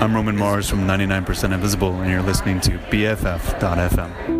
I'm Roman Mars from 99% Invisible, and you're listening to BFF.FM.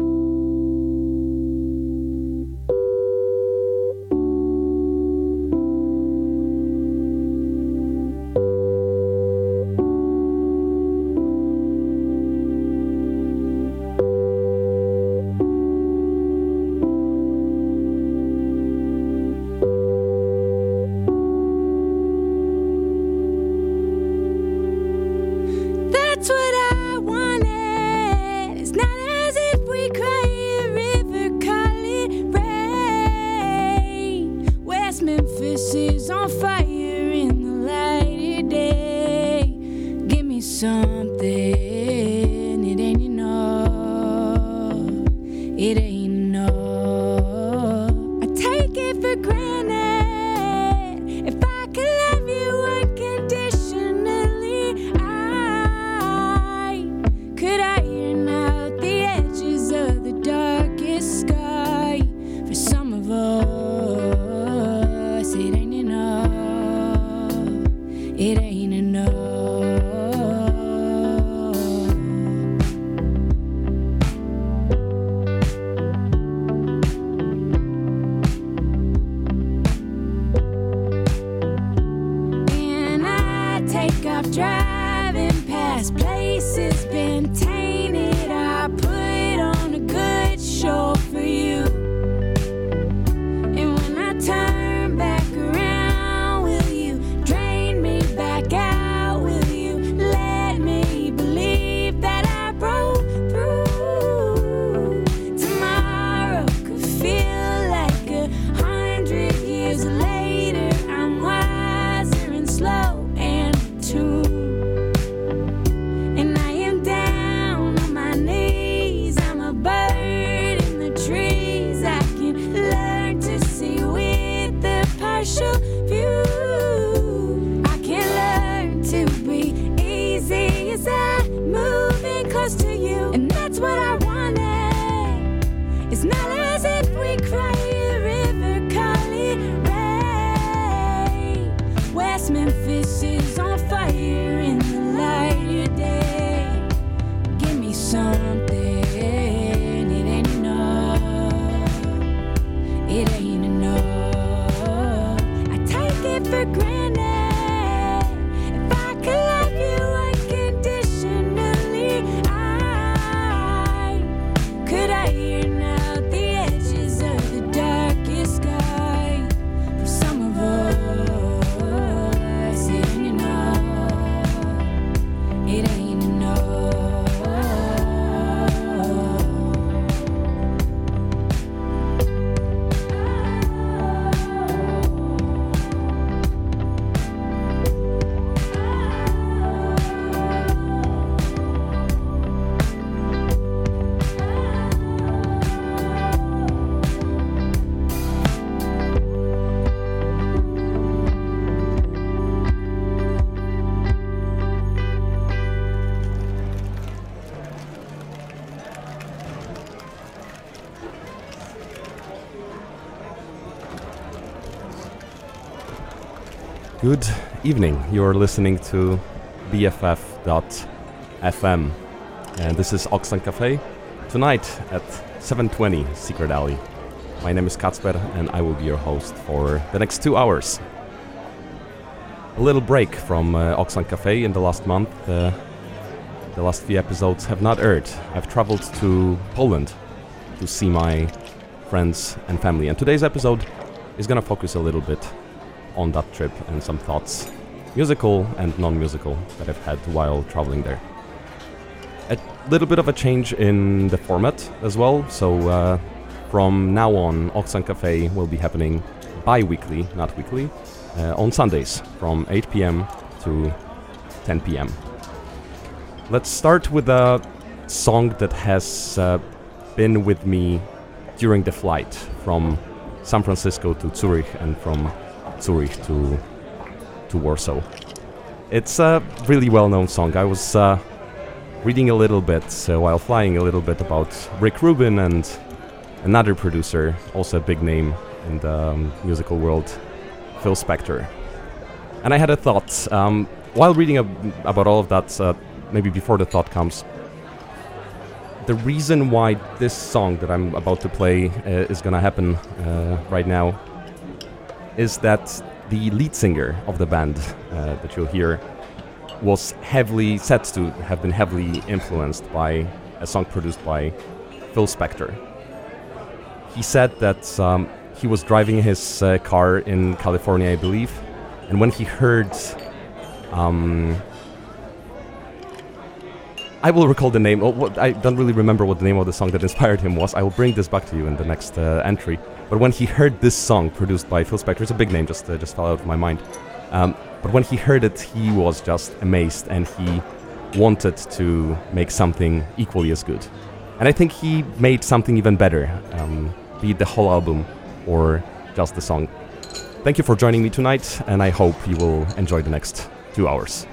evening. You're listening to BFF.FM, and this is Auxlang Cafe. Tonight at 7:20 Secret Alley. My name is Kacper, and I will be your host for the next two hours. A little break from uh, Cafe in the last month. Uh, the last few episodes have not aired. I've traveled to Poland to see my friends and family, and today's episode is gonna focus a little bit on that trip and some thoughts, musical and non musical, that I've had while traveling there. A little bit of a change in the format as well, so uh, from now on, Auxlang Cafe will be happening bi weekly, not weekly, uh, on Sundays from 8 pm to 10 pm. Let's start with a song that has uh, been with me during the flight from San Francisco to Zurich and from Zurich to to Warsaw. It's a really well-known song. I was uh, reading a little bit uh, while flying a little bit about Rick Rubin and another producer, also a big name in the um, musical world, Phil Spector. And I had a thought um, while reading ab- about all of that. Uh, maybe before the thought comes, the reason why this song that I'm about to play uh, is gonna happen uh, right now is that the lead singer of the band uh, that you'll hear was heavily said to have been heavily influenced by a song produced by Phil Spector. He said that um, he was driving his uh, car in California, I believe, and when he heard um, I will recall the name. Oh, what, I don't really remember what the name of the song that inspired him was. I will bring this back to you in the next uh, entry. But when he heard this song produced by Phil Spector, it's a big name, just uh, just fell out of my mind. Um, but when he heard it, he was just amazed, and he wanted to make something equally as good. And I think he made something even better, um, be it the whole album or just the song. Thank you for joining me tonight, and I hope you will enjoy the next two hours.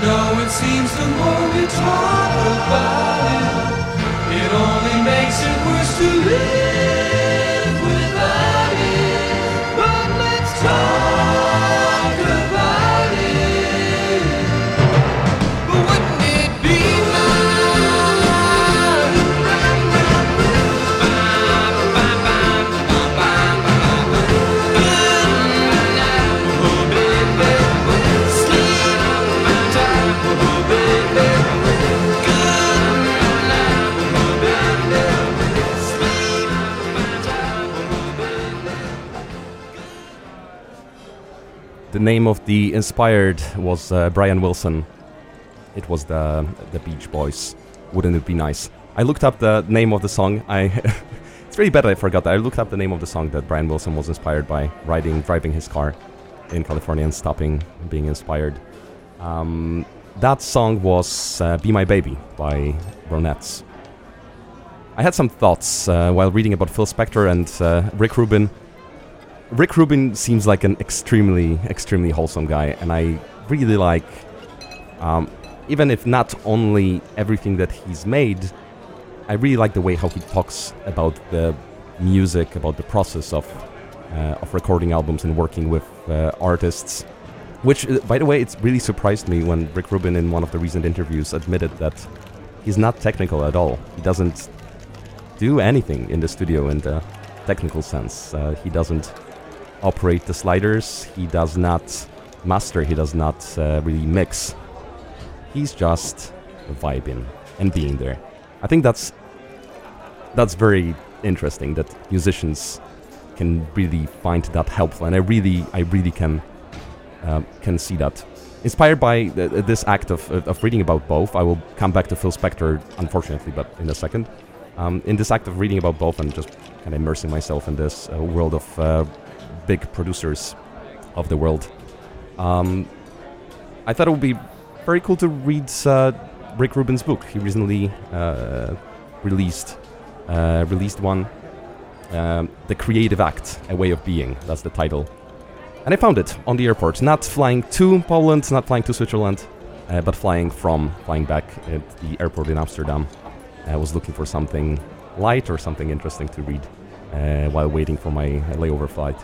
No it seems the name of the inspired was uh, Brian Wilson. It was the the Beach Boys. Wouldn't it be nice? I looked up the name of the song. I it's really bad I forgot that. I looked up the name of the song that Brian Wilson was inspired by, riding, driving his car in California and stopping, being inspired. Um, that song was uh, "Be My Baby" by Ronettes. I had some thoughts uh, while reading about Phil Spector and uh, Rick Rubin Rick Rubin seems like an extremely, extremely wholesome guy, and I really like, um, even if not only everything that he's made, I really like the way how he talks about the music, about the process of uh, of recording albums and working with uh, artists. Which, uh, by the way, it's really surprised me when Rick Rubin, in one of the recent interviews, admitted that he's not technical at all. He doesn't do anything in the studio in the technical sense. Uh, he doesn't operate the sliders. He does not master, he does not uh, really mix. He's just vibing and being there. I think that's that's very interesting that musicians can really find that helpful, and I really, I really can uh, can see that. Inspired by th- this act of, of reading about both, I will come back to Phil Spector, unfortunately, but in a second. Um, in this act of reading about both and just kind of immersing myself in this uh, world of uh, big producers of the world. Um, I thought it would be very cool to read uh, Rick Rubin's book. He recently uh, released uh, released one, um, "The Creative Act: A Way of Being." That's the title. And I found it on the airport. Not flying to Poland, not flying to Switzerland, uh, but flying from flying back at the airport in Amsterdam, I was looking for something light or something interesting to read uh, while waiting for my layover flight,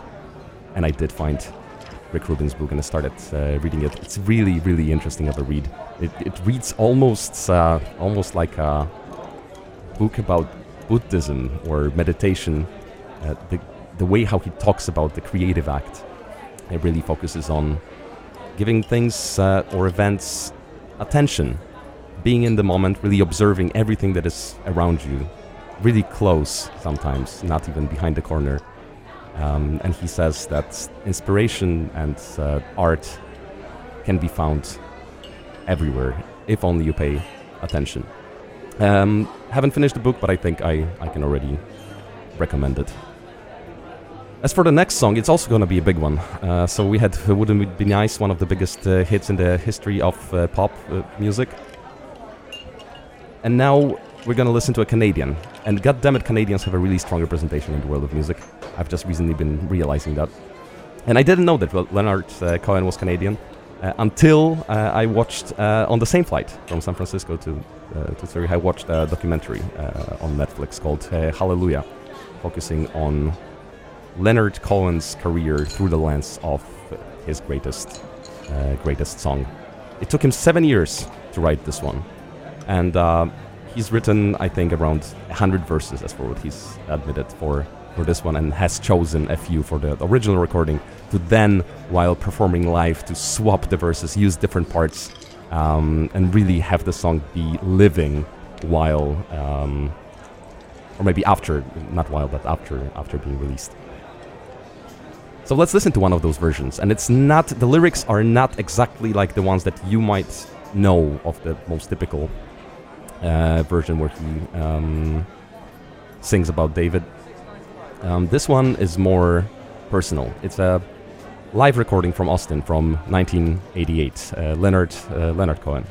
and I did find Rick Rubin's book and I started uh, reading it. It's really, really interesting of a read. It, it reads almost, uh, almost like a book about Buddhism or meditation. Uh, the, the way how he talks about the creative act, it really focuses on giving things uh, or events attention, being in the moment, really observing everything that is around you, really close sometimes, not even behind the corner. Um, and he says that inspiration and uh, art can be found everywhere if only you pay attention. Um, haven't finished the book, but I think I, I can already recommend it. As for the next song, it's also going to be a big one. Uh, so we had Wouldn't It Be Nice, one of the biggest uh, hits in the history of uh, pop uh, music. And now we're to listen to a Canadian. And goddammit, Canadians have a really strong representation in the world of music. I've just recently been realizing that. And I didn't know that Leonard uh, Cohen was Canadian uh, until I watched on the same flight from San Francisco to, to Zurich. I watched a documentary on Netflix called Hallelujah, focusing on Leonard Cohen's career through the lens of his greatest, uh, greatest song. It took him seven years to write this one, and uh, he's written, I think, around 100 verses, as for what he's admitted for for this one, and has chosen a few for the original recording. To then, while performing live, to swap the verses, use different parts, um, and really have the song be living while. Um, or maybe after, not while, but after after being released. So let's listen to one of those versions. And it's not, the lyrics are not exactly like the ones that you might know of the most typical uh, version where he um, sings about David. Um, this one is more personal. It's a live recording from Austin from 1988. Uh, Leonard uh, Leonard Cohen.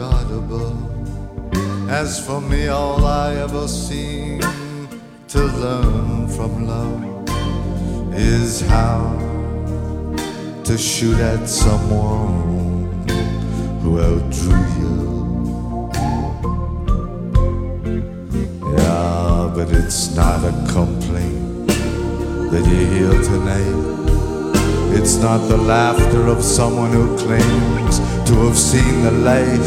Above. As for me, all I ever seem to learn from love is how to shoot at someone who outdrew you. Yeah, but it's not a complaint that you hear tonight. It's not the laughter of someone who claims to have seen the light.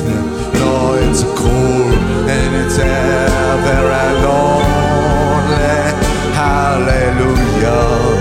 No, it's cold and it's ever and only hallelujah.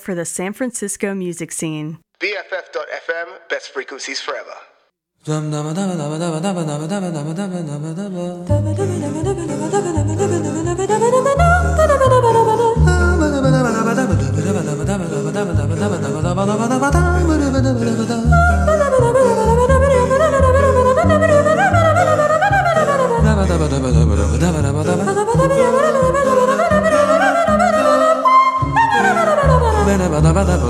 for the San Francisco music scene. BFF.FM, best frequencies forever. ba ba ba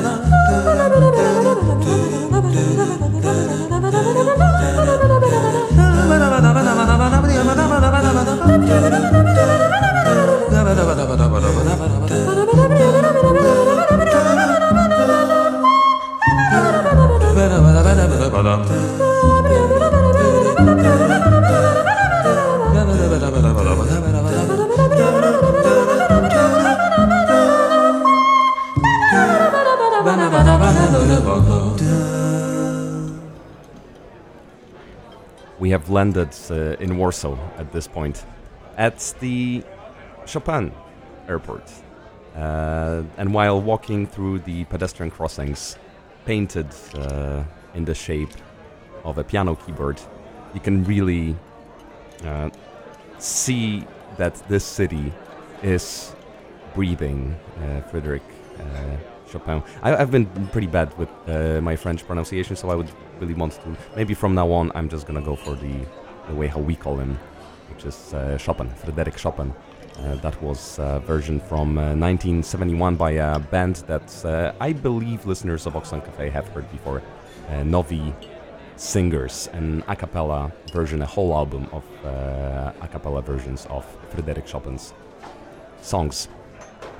landed uh, in Warsaw at this point, at the Chopin airport. Uh, and while walking through the pedestrian crossings, painted uh, in the shape of a piano keyboard, you can really uh, see that this city is breathing uh, Frederick uh, Chopin. I, have been pretty bad with uh, my French pronunciation, so I would really want to. Maybe from now on, I'm just gonna go for the, the way how we call him, which is uh, Chopin, Frederick Chopin. Uh, that was a version from 1971 by a band that I believe listeners of Auxlang Cafe have heard before, Novi singers, an a cappella version, a whole album of uh, a cappella versions of Frederick Chopin's songs.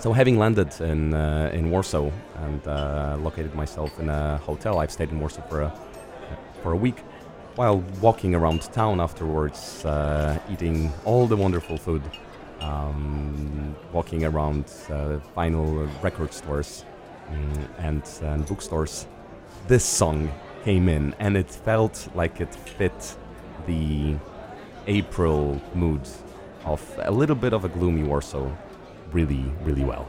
So, having landed in uh, in Warsaw and uh, located myself in a hotel, I've stayed in Warsaw for a for a week. While walking around town afterwards, uh, eating all the wonderful food, um, walking around uh, vinyl record stores um, and, and bookstores, this song came in and it felt like it fit the April mood of a little bit of a gloomy Warsaw really, really well.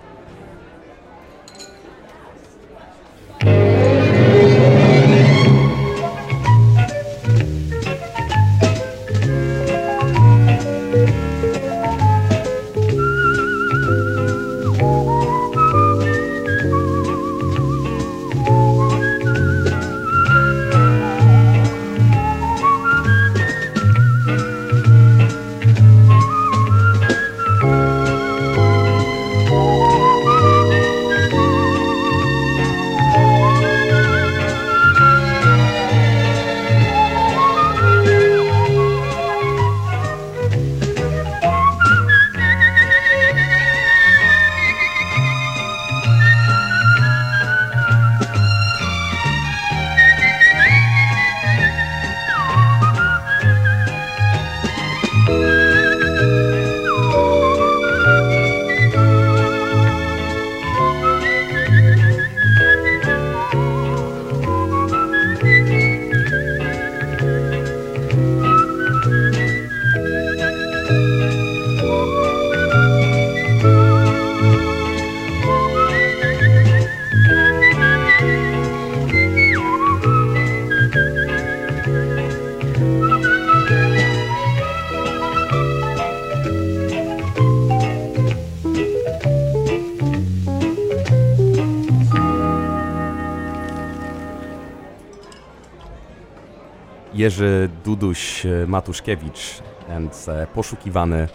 Jerzy Duduś Matuszkiewicz and uh, poszukiwany,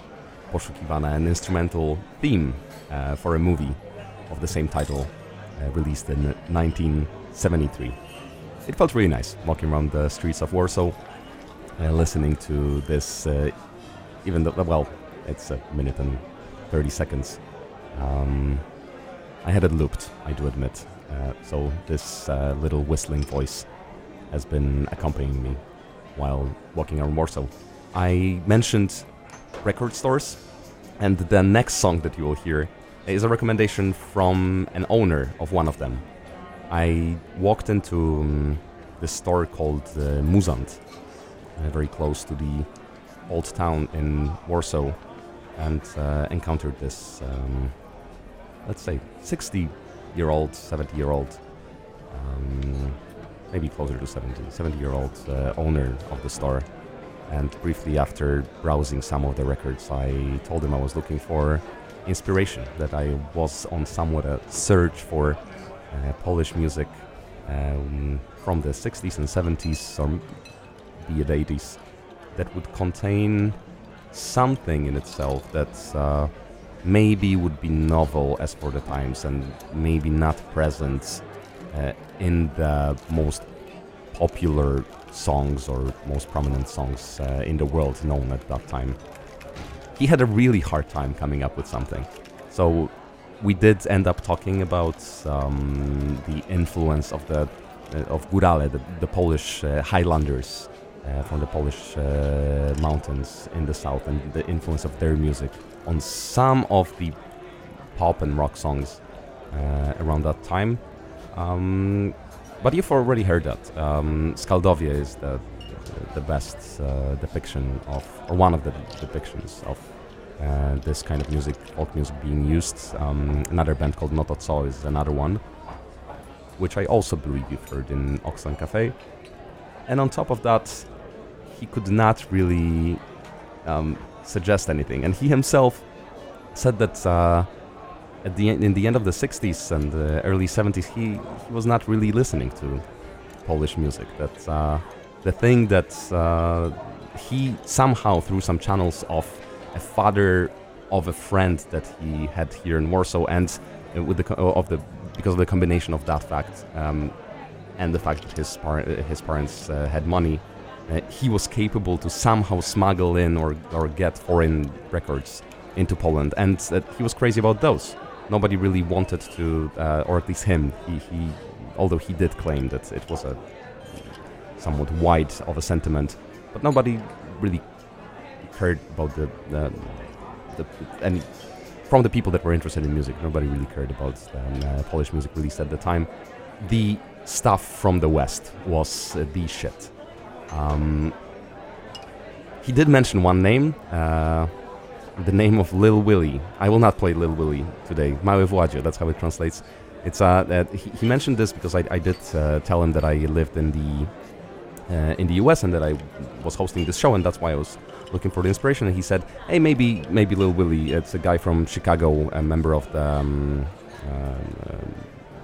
poszukiwana, an instrumental theme uh, for a movie of the same title uh, released in 1973. It felt really nice walking around the streets of Warsaw, listening to this, even though, well, it's a minute and 30 seconds. Um, I had it looped, I do admit. Uh, so this uh, little whistling voice has been accompanying me while walking around Warsaw. I mentioned record stores, and the next song that you will hear is a recommendation from an owner of one of them. I walked into um, this store called uh, Muzant, uh, very close to the old town in Warsaw, and uh, encountered this, um, let's say, 60 year old, 70 year old um, maybe closer to 70, 70 year old uh, owner of the store. And briefly after browsing some of the records, I told him I was looking for inspiration, that I was on somewhat a search for uh, Polish music um, from the 60s and 70s, or be it 80s, that would contain something in itself that uh, maybe would be novel as for the times and maybe not present uh, in the most popular songs or most prominent songs uh, in the world known at that time. He had a really hard time coming up with something. So we did end up talking about um, the influence of the uh, of Górale, the, the Polish uh, Highlanders uh, from the Polish uh, mountains in the south, and the influence of their music on some of the pop and rock songs uh, around that time. Um, but you've already heard that. Um, Skaldowie is the the best uh, depiction of, or one of the depictions of uh, this kind of music, folk music being used. Um, another band called No To Co is another one, which I also believe you've heard in Auxlang Cafe. And on top of that, he could not really um, suggest anything. And he himself said that uh, at the in the end of the 60s and uh, early 70s, he, he was not really listening to Polish music. That uh, the thing that uh, he somehow, through some channels of a father of a friend that he had here in Warsaw, and uh, with the of the because of the combination of that fact um, and the fact that his par- his parents uh, had money, uh, he was capable to somehow smuggle in or or get foreign records into Poland, and uh, he was crazy about those. Nobody really wanted to, uh, or at least him. He, he, although he did claim that it was a somewhat wide of a sentiment, but nobody really cared about the, the, and from the people that were interested in music, nobody really cared about um, uh, Polish music released at the time. The stuff from the West was uh, the shit. Um, he did mention one name, uh, the name of Lil Willie. I will not play Lil Willie today. Mały Władzie, that's how it translates. It's uh, uh he, he mentioned this because I, I did uh, tell him that I lived in the uh, in the US and that I was hosting this show, and that's why I was looking for the inspiration. And he said, "Hey, maybe maybe Lil Willie. It's a guy from Chicago, a member of the, um, uh,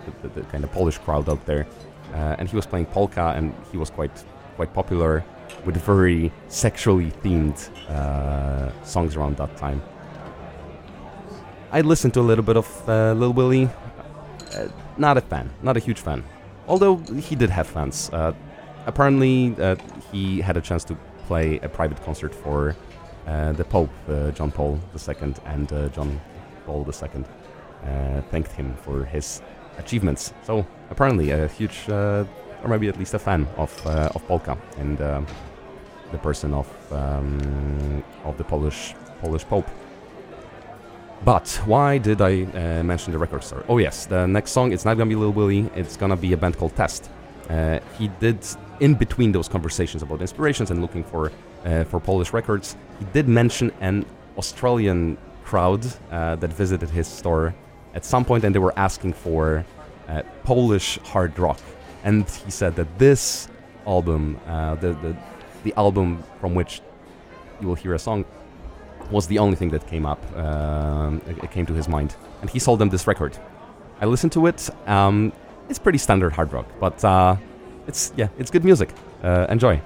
the, the, the kind of Polish crowd out there, uh, and he was playing polka, and he was quite quite popular with very sexually themed uh, songs around that time." I listened to a little bit of uh, Lil Willie. Uh, not a fan, not a huge fan. Although he did have fans. Uh, apparently, uh, he had a chance to play a private concert for uh, the Pope, John Paul II, and John Paul II thanked him for his achievements. So apparently, a huge, or maybe at least a fan of uh, of polka and um, the person of um, of the Polish Polish Pope. But why did I uh, mention the record store? Oh yes, the next song. It's not gonna be Lil Willie. It's gonna be a band called Test. Uh, he did in between those conversations about inspirations and looking for uh, for Polish records. He did mention an Australian crowd uh, that visited his store at some point, and they were asking for uh, Polish hard rock. And he said that this album, uh, the, the the album from which you will hear a song, was the only thing that came up, um, it, it came to his mind. And he sold them this record. I listened to it. Um, it's pretty standard hard rock, but uh, it's yeah, it's good music. Uh, enjoy.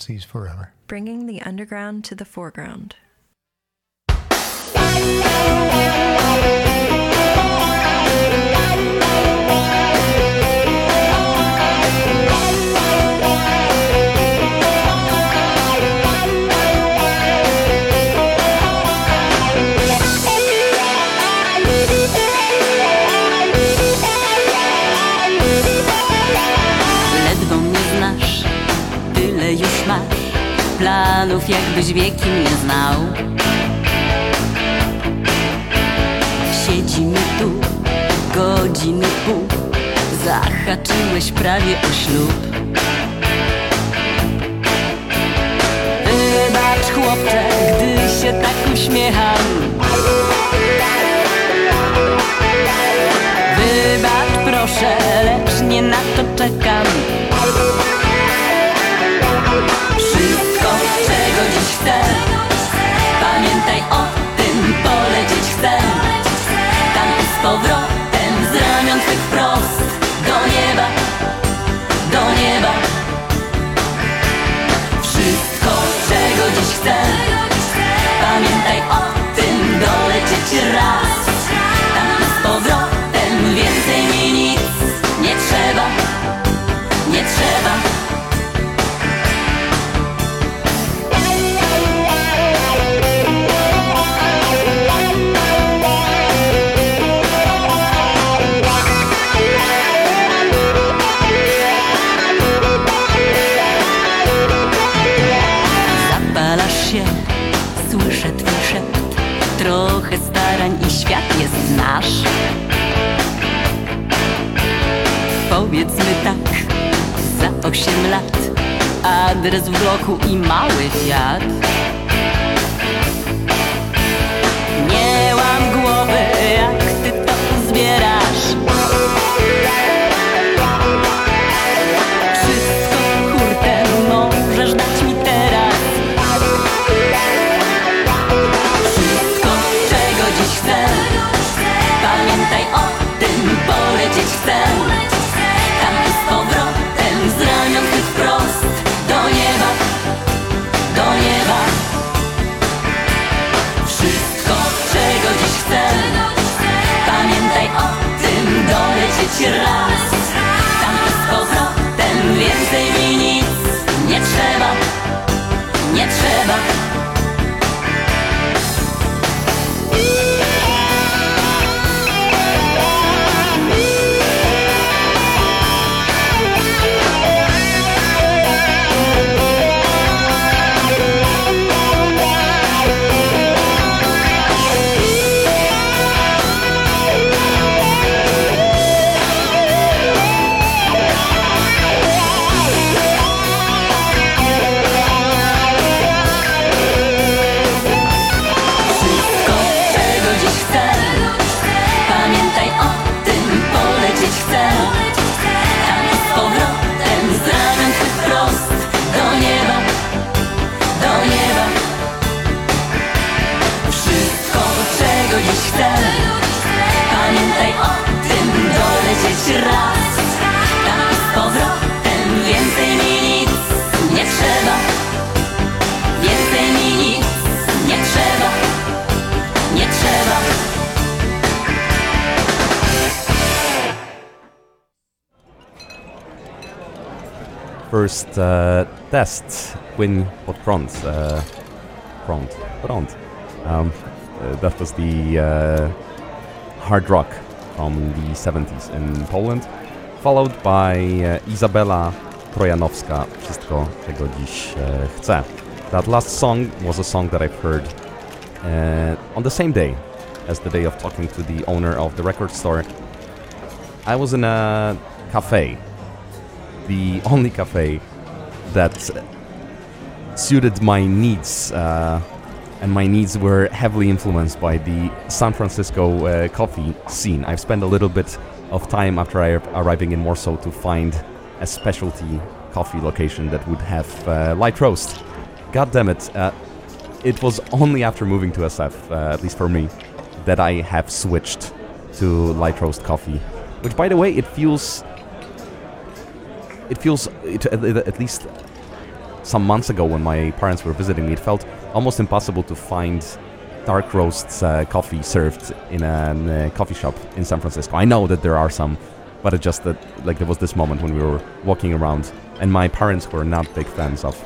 frequencies forever. Bringing the underground to the foreground. jakbyś wieki nie znał. Siedzimy tu godziny pół Zahaczyłeś prawie o ślub. Wybacz chłopcze, gdy się tak uśmiecham. Wybacz proszę, lecz nie na to czekam. czego dziś chcę. Pamiętaj o tym, polecieć chcę. Tam z powrotem powiedzmy tak Za osiem lat Adres w bloku i mały Fiat. choć raz. Tam z powrotem więcej mi nic nie trzeba, nie trzeba. First uh, test Płyń pod prąd. Uh, prąd. Um, uh, that was the uh, hard rock from the 70s in Poland, followed by uh, Izabela Trojanowska, Wszystko, czego dziś chcę. That last song was a song that I've heard uh, on the same day as the day of talking to the owner of the record store. I was in a cafe, the only cafe that suited my needs, uh, and my needs were heavily influenced by the San Francisco uh, coffee scene. I've spent a little bit of time after I arriving in Warsaw to find a specialty coffee location that would have uh, light roast. God damn it! Uh, it was only after moving to SF, uh, at least for me, that I have switched to light roast coffee. Which, by the way, it feels. It feels, at, least some months ago when my parents were visiting me, it felt almost impossible to find dark roast uh, coffee served in a uh, coffee shop in San Francisco. I know that there are some, but it just that like there was this moment when we were walking around, and my parents were not big fans of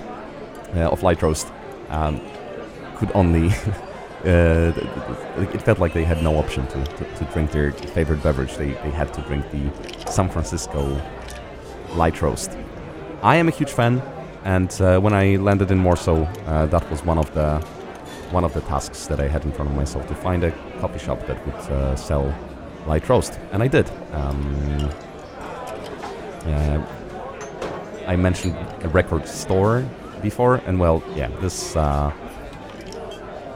uh, of light roast. Um, could only uh, it felt like they had no option to, to, to, drink their favorite beverage. They, they had to drink the San Francisco light roast. I am a huge fan, and uh, when I landed in Warsaw, uh, that was one of the one of the tasks that I had in front of myself to find a coffee shop that would uh, sell light roast, and I did. Um, I mentioned a record store before, and well, yeah, this uh,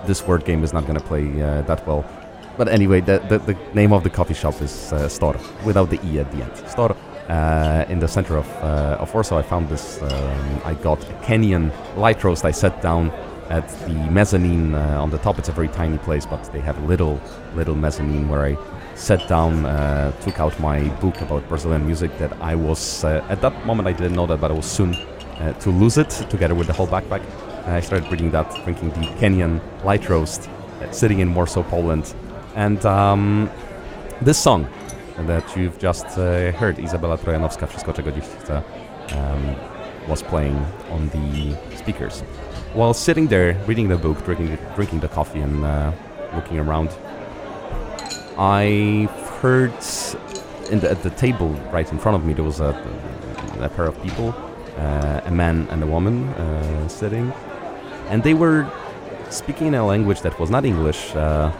this word game is not going to play uh, that well. But anyway, the, the, the, name of the coffee shop is uh, without the e at the end. Stor, uh, in the center of uh, of Warsaw. I found this. Um, I got a Kenyan light roast. I sat down at the mezzanine uh, on the top. It's a very tiny place, but they have a little little mezzanine where I sat down, uh, took out my book about Brazilian music that I was at that moment I didn't know that, but I was soon to lose it together with the whole backpack. I started reading that, drinking the Kenyan light roast, uh, sitting in Warsaw, Poland. And um, this song that you've just uh, heard, Izabela Trojanowska, Wszystko czego dziś chcę, um, was playing on the speakers. While sitting there, reading the book, drinking, drinking the coffee, and uh, looking around, I heard the, at the table right in front of me there was a, a pair of people, uh, a man and a woman uh, sitting, and they were speaking in a language that was not English, uh,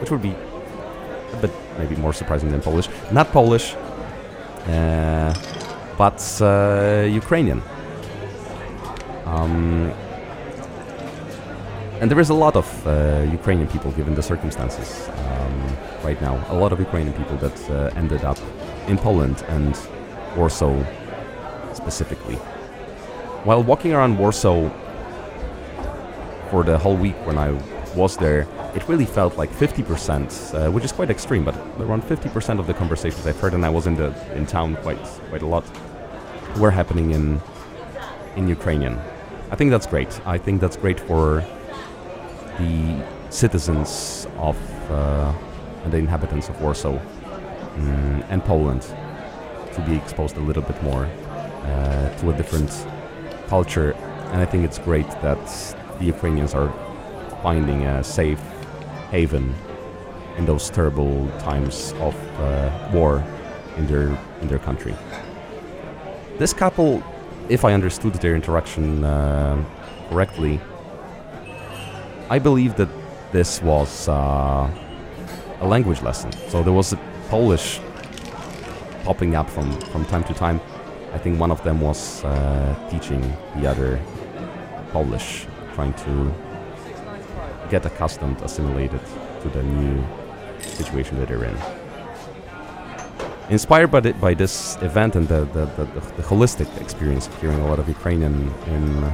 which would be a bit maybe more surprising than Polish. Not Polish, uh, but uh, Ukrainian. Um, and there is a lot of uh, Ukrainian people, given the circumstances um, right now. A lot of Ukrainian people that uh, ended up in Poland and Warsaw specifically. While walking around Warsaw for the whole week when I was there, it really felt like 50%, uh, which is quite extreme, but around 50% of the conversations I've heard, and I was in the in town quite quite a lot, were happening in in Ukrainian. I think that's great. I think that's great for the citizens of uh, and the inhabitants of Warsaw um, and Poland to be exposed a little bit more uh, to a different culture, and I think it's great that the Ukrainians are finding a safe haven in those terrible times of uh, war in their in their country. This couple, if I understood their interaction uh, correctly, I believe that this was uh, a language lesson. So there was a Polish popping up from from time to time. I think one of them was uh, teaching the other Polish trying to get accustomed, assimilated to the new situation that they're in. Inspired by, the, by this event and the, the, the, the, holistic experience of hearing a lot of Ukrainian in,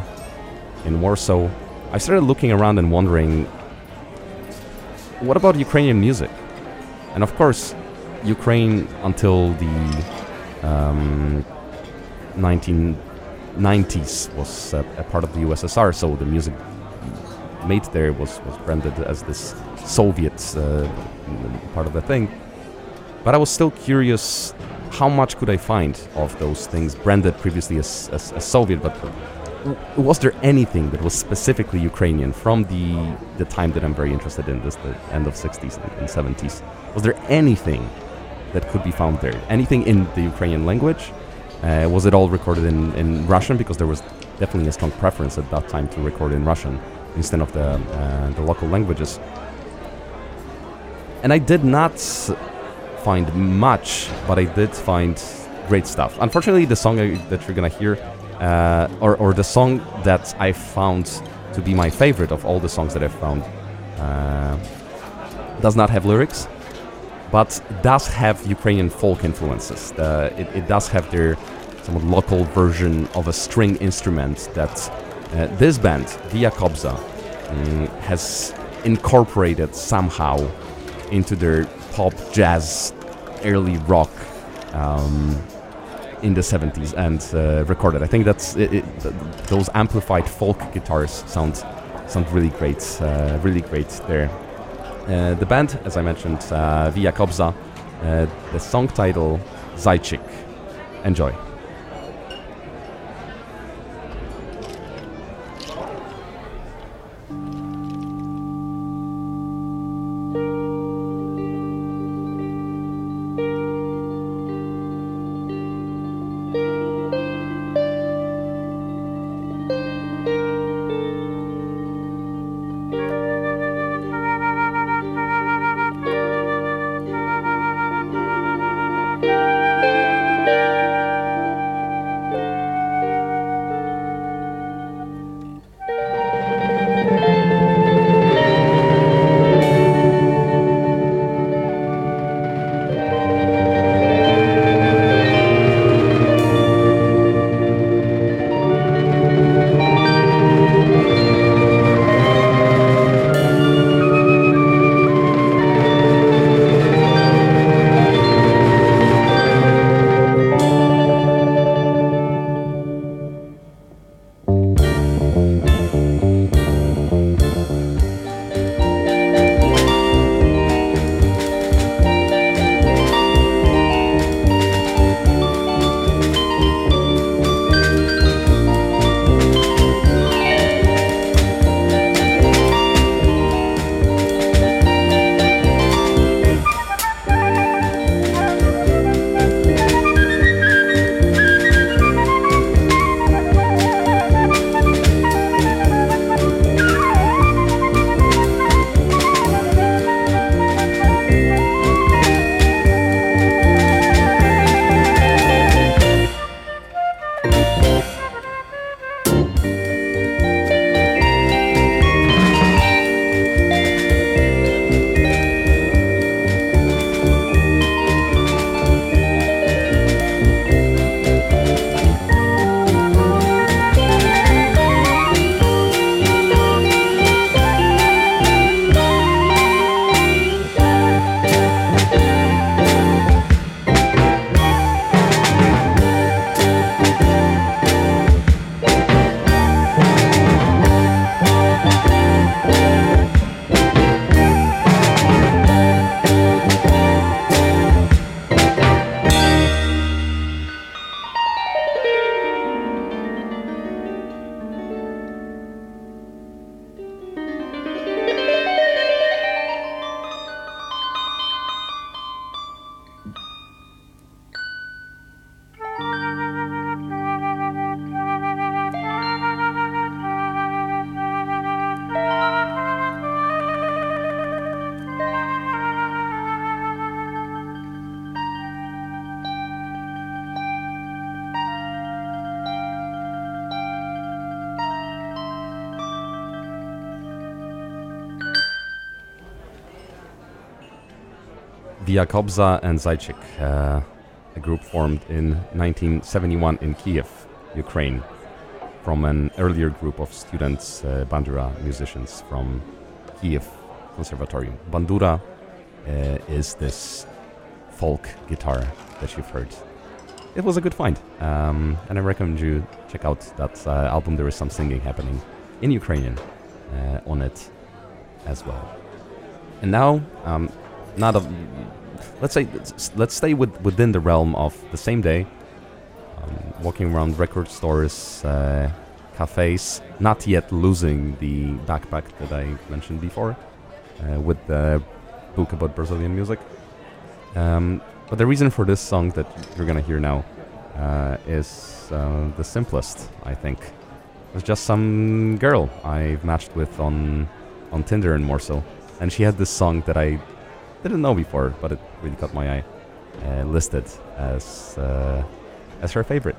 in Warsaw, I started looking around and wondering what about Ukrainian music? And of course, Ukraine until the um, 19 90s was a part of the USSR, so the music made there was, was branded as this Soviet uh, part of the thing. But I was still curious how much could I find of those things branded previously as, as, as Soviet, but was there anything that was specifically Ukrainian from the the time that I'm very interested in, this the end of 60s and 70s? Was there anything that could be found there? Anything in the Ukrainian language? Uh, was it all recorded in, in Russian? Because there was definitely a strong preference at that time to record in Russian instead of the uh, the local languages. And I did not find much, but I did find great stuff. Unfortunately, the song that you're gonna hear uh, or, or the song that I found to be my favorite of all the songs that I've found uh, does not have lyrics, but does have Ukrainian folk influences. Uh, it, it, does have their somewhat local version of a string instrument that uh, this band, Via Kobza, um, has incorporated somehow into their pop, jazz, early rock um, in the 70s and uh, recorded. I think that's it, it, th those amplified folk guitars sound sound really great, uh, really great there. Uh, the band, as I mentioned, uh, Via Kobza, uh, the song title Zaychyk. Enjoy. Via Kobza and Zaychyk, uh, a group formed in 1971 in Kiev, Ukraine, from an earlier group of students, uh, Bandura musicians from Kiev Conservatorium. Bandura uh, is this folk guitar that you've heard. It was a good find, um, and I recommend you check out that uh, album. There is some singing happening in Ukrainian uh, on it as well. And now, um, not a let's say let's stay with, within the realm of the same day. Um, walking around record stores, uh, cafes, not yet losing the backpack that I mentioned before, uh, with the book about Brazilian music. Um, but the reason for this song that you're gonna hear now uh, is uh, the simplest, I think. It's just some girl I've matched with on on Tinder and more so, and she had this song that I didn't know before, but it really caught my eye, uh, listed as uh, as her favorite.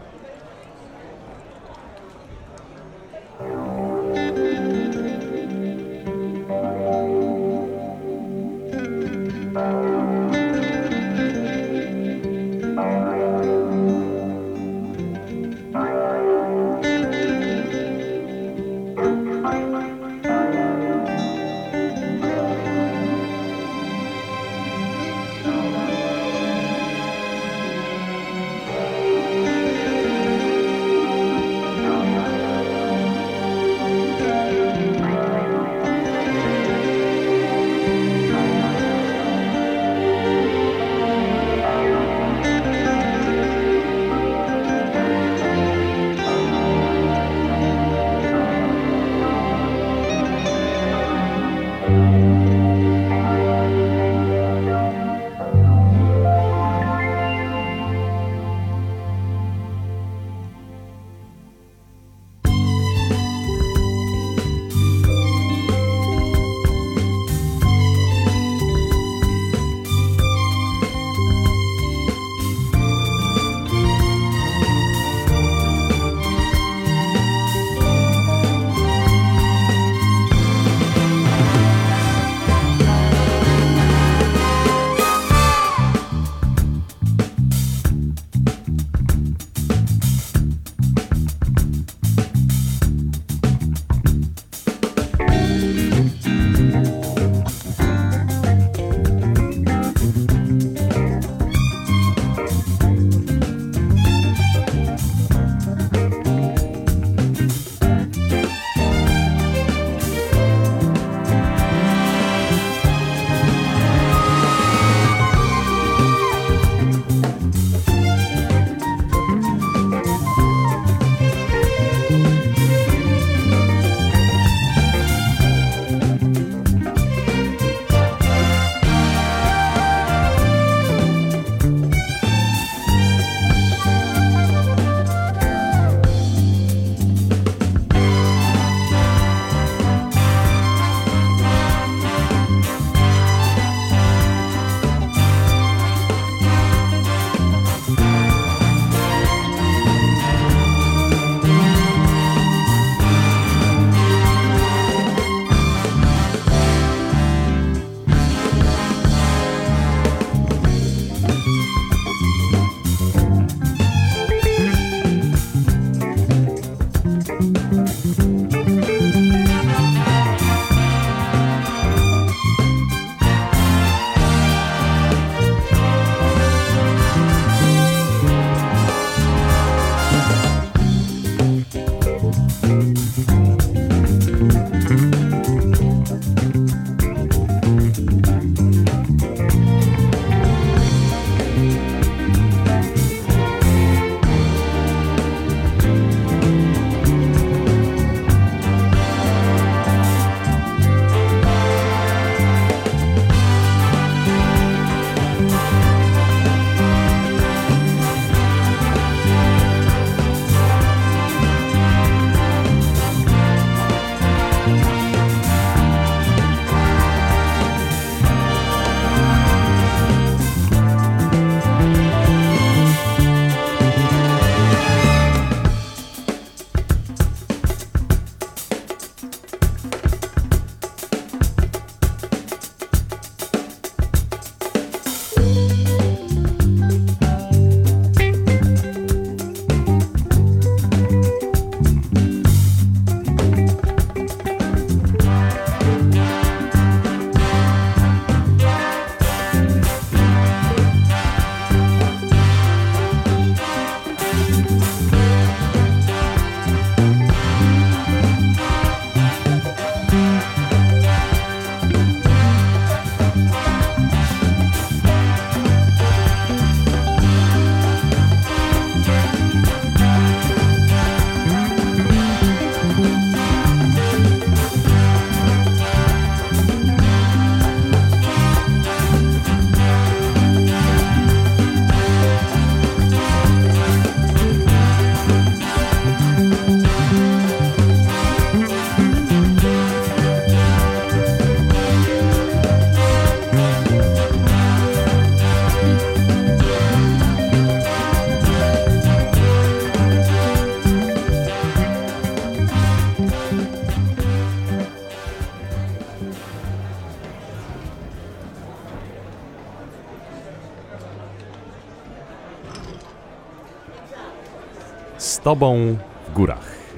Tobą w górach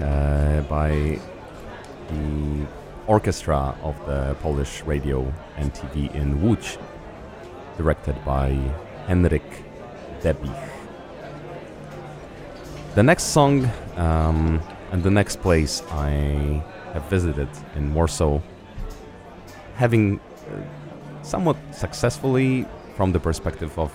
by the orchestra of the Polish radio and TV in Łódź, directed by Henryk Debich. The next song um, and the next place I have visited in Warsaw, having uh, somewhat successfully from the perspective of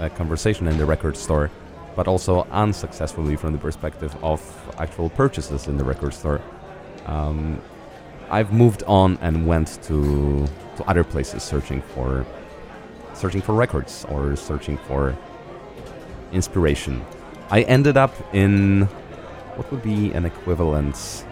a conversation in the record store, but also unsuccessfully from the perspective of actual purchases in the record store. Um, I've moved on and went to to other places searching for searching for records or searching for inspiration. I ended up in what would be an equivalent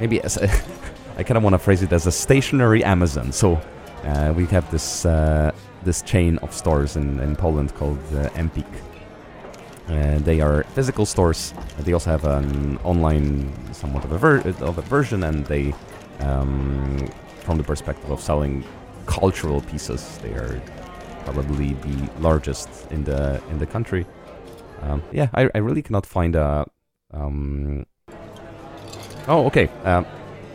maybe as a I kind of want to phrase it as a stationary Amazon. So uh, we have this uh, this chain of stores in, in Poland called uh, Empik. Uh, they are physical stores. They also have an online, somewhat of a, ver- of a version, and they, um, from the perspective of selling cultural pieces, they are probably the largest in the in the country. Um, yeah, I, I really cannot find a. Um, oh, okay. Uh,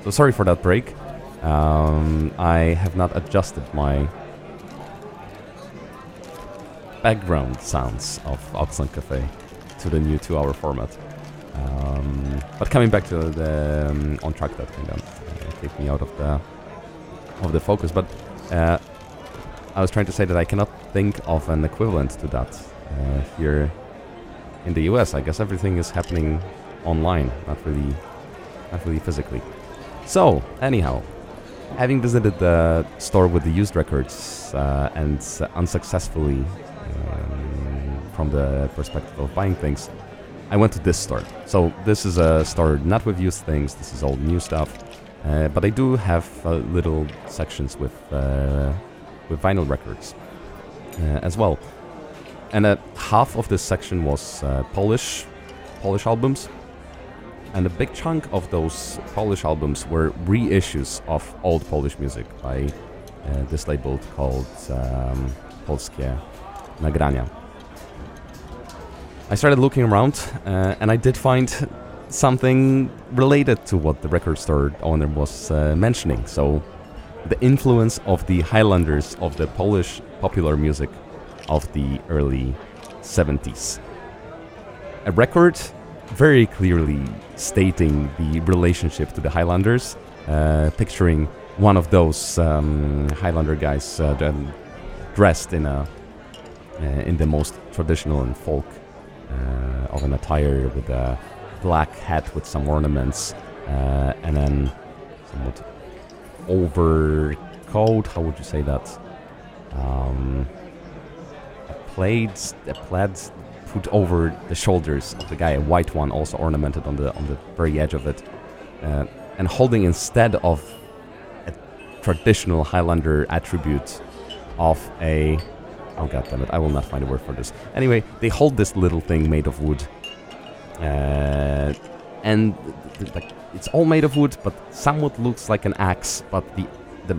so sorry for that break. Um, I have not adjusted my background sounds of Auxlang Cafe to the new two-hour format. Um, but coming back to the um, on track that kind of uh, take me out of the of the focus. But uh, I was trying to say that I cannot think of an equivalent to that uh, here in the US. I guess everything is happening online, not really, not really physically. So anyhow, having visited the store with the used records uh, and unsuccessfully from the perspective of buying things, I went to this store. So this is a store not with used things. This is all new stuff, uh, but I do have uh, little sections with uh, with vinyl records uh, as well. And uh, half of this section was uh, Polish Polish albums, and a big chunk of those Polish albums were reissues of old Polish music by this label called um, Polskie Nagrania. I started looking around uh, and I did find something related to what the record store owner was uh, mentioning. So, the influence of the Highlanders of the Polish popular music of the early 70s. A record very clearly stating the relationship to the Highlanders, uh, picturing one of those um, Highlander guys uh, dressed in a uh, in the most traditional and folk of an attire with a black hat with some ornaments uh, and then somewhat overcoat. How would you say that? Um, a plaid, a plaid put over the shoulders of the guy, a white one also ornamented on the on the very edge of it, uh, and holding instead of a traditional Highlander attribute of a oh god damn it, I will not find a word for this. Anyway, they hold this little thing made of wood, uh, and it's all made of wood, but somewhat looks like an axe, but the the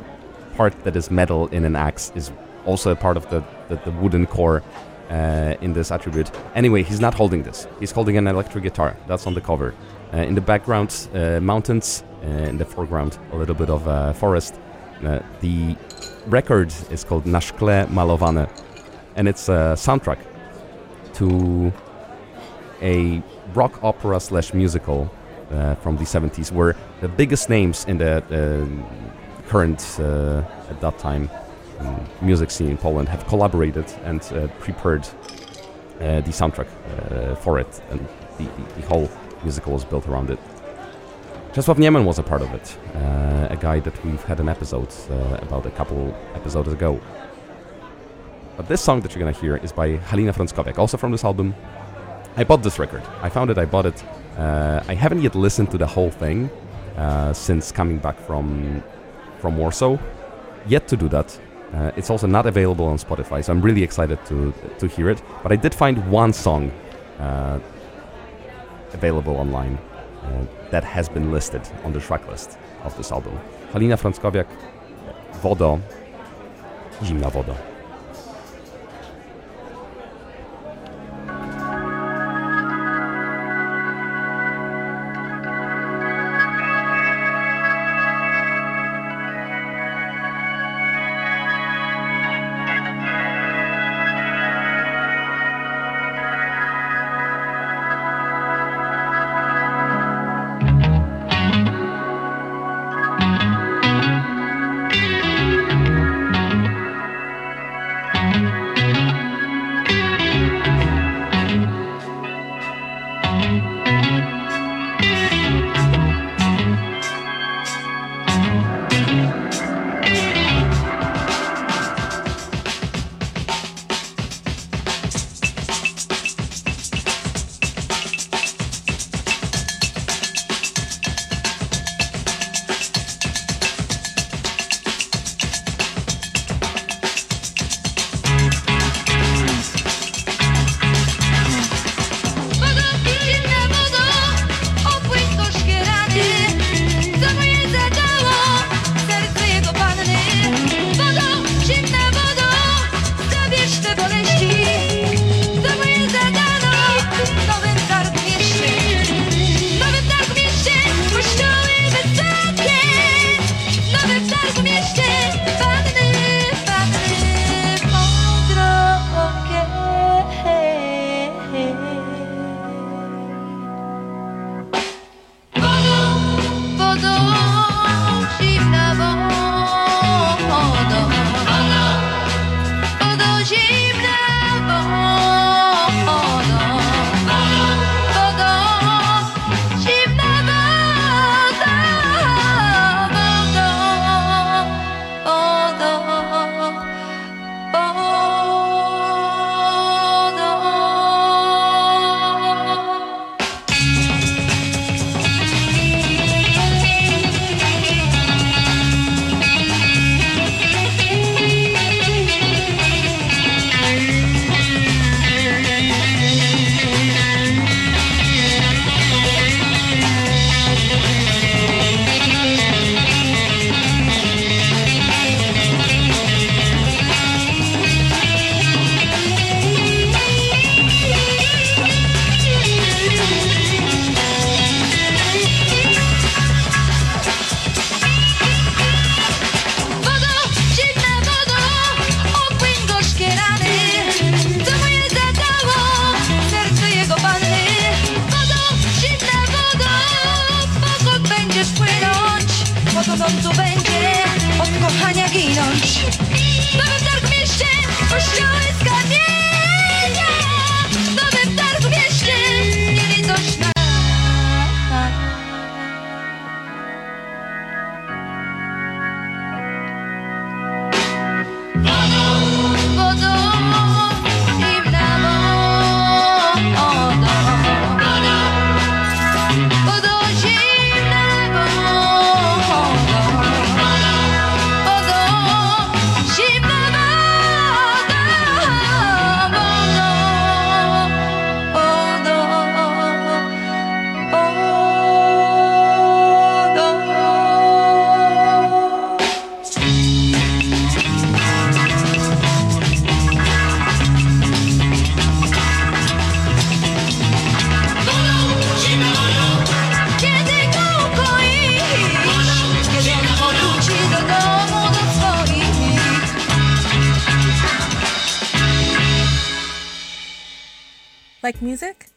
part that is metal in an axe is also a part of the, the, the wooden core uh, in this attribute. Anyway, he's not holding this. He's holding an electric guitar. That's on the cover. Uh, in the background, uh, mountains. Uh, in the foreground, a little bit of uh, forest. Uh, the record is called Na szkle malowane, and it's a soundtrack to a rock opera slash musical from the 70s, where the biggest names in the current at that time um, music scene in Poland have collaborated and uh, prepared uh, the soundtrack uh, for it, and the, the, the, whole musical was built around it. Czesław Niemen was a part of it, a guy that we've had an episode about a couple episodes ago. But this song that you're gonna hear is by Halina Frąckowiak, also from this album. I bought this record. I found it, I bought it. Uh, I haven't yet listened to the whole thing uh, since coming back from from Warsaw. Yet to do that. Uh, it's also not available on Spotify, so I'm really excited to to hear it. But I did find one song uh, available online uh, that has been listed on the track list of this album. Halina Frąckowiak, Wodo, Zimna Woda.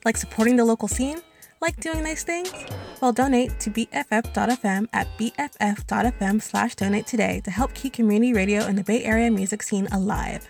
like supporting the local scene, like doing nice things? Well, donate to BFF.fm at BFF.fm slash donate today to help keep community radio in the Bay Area music scene alive.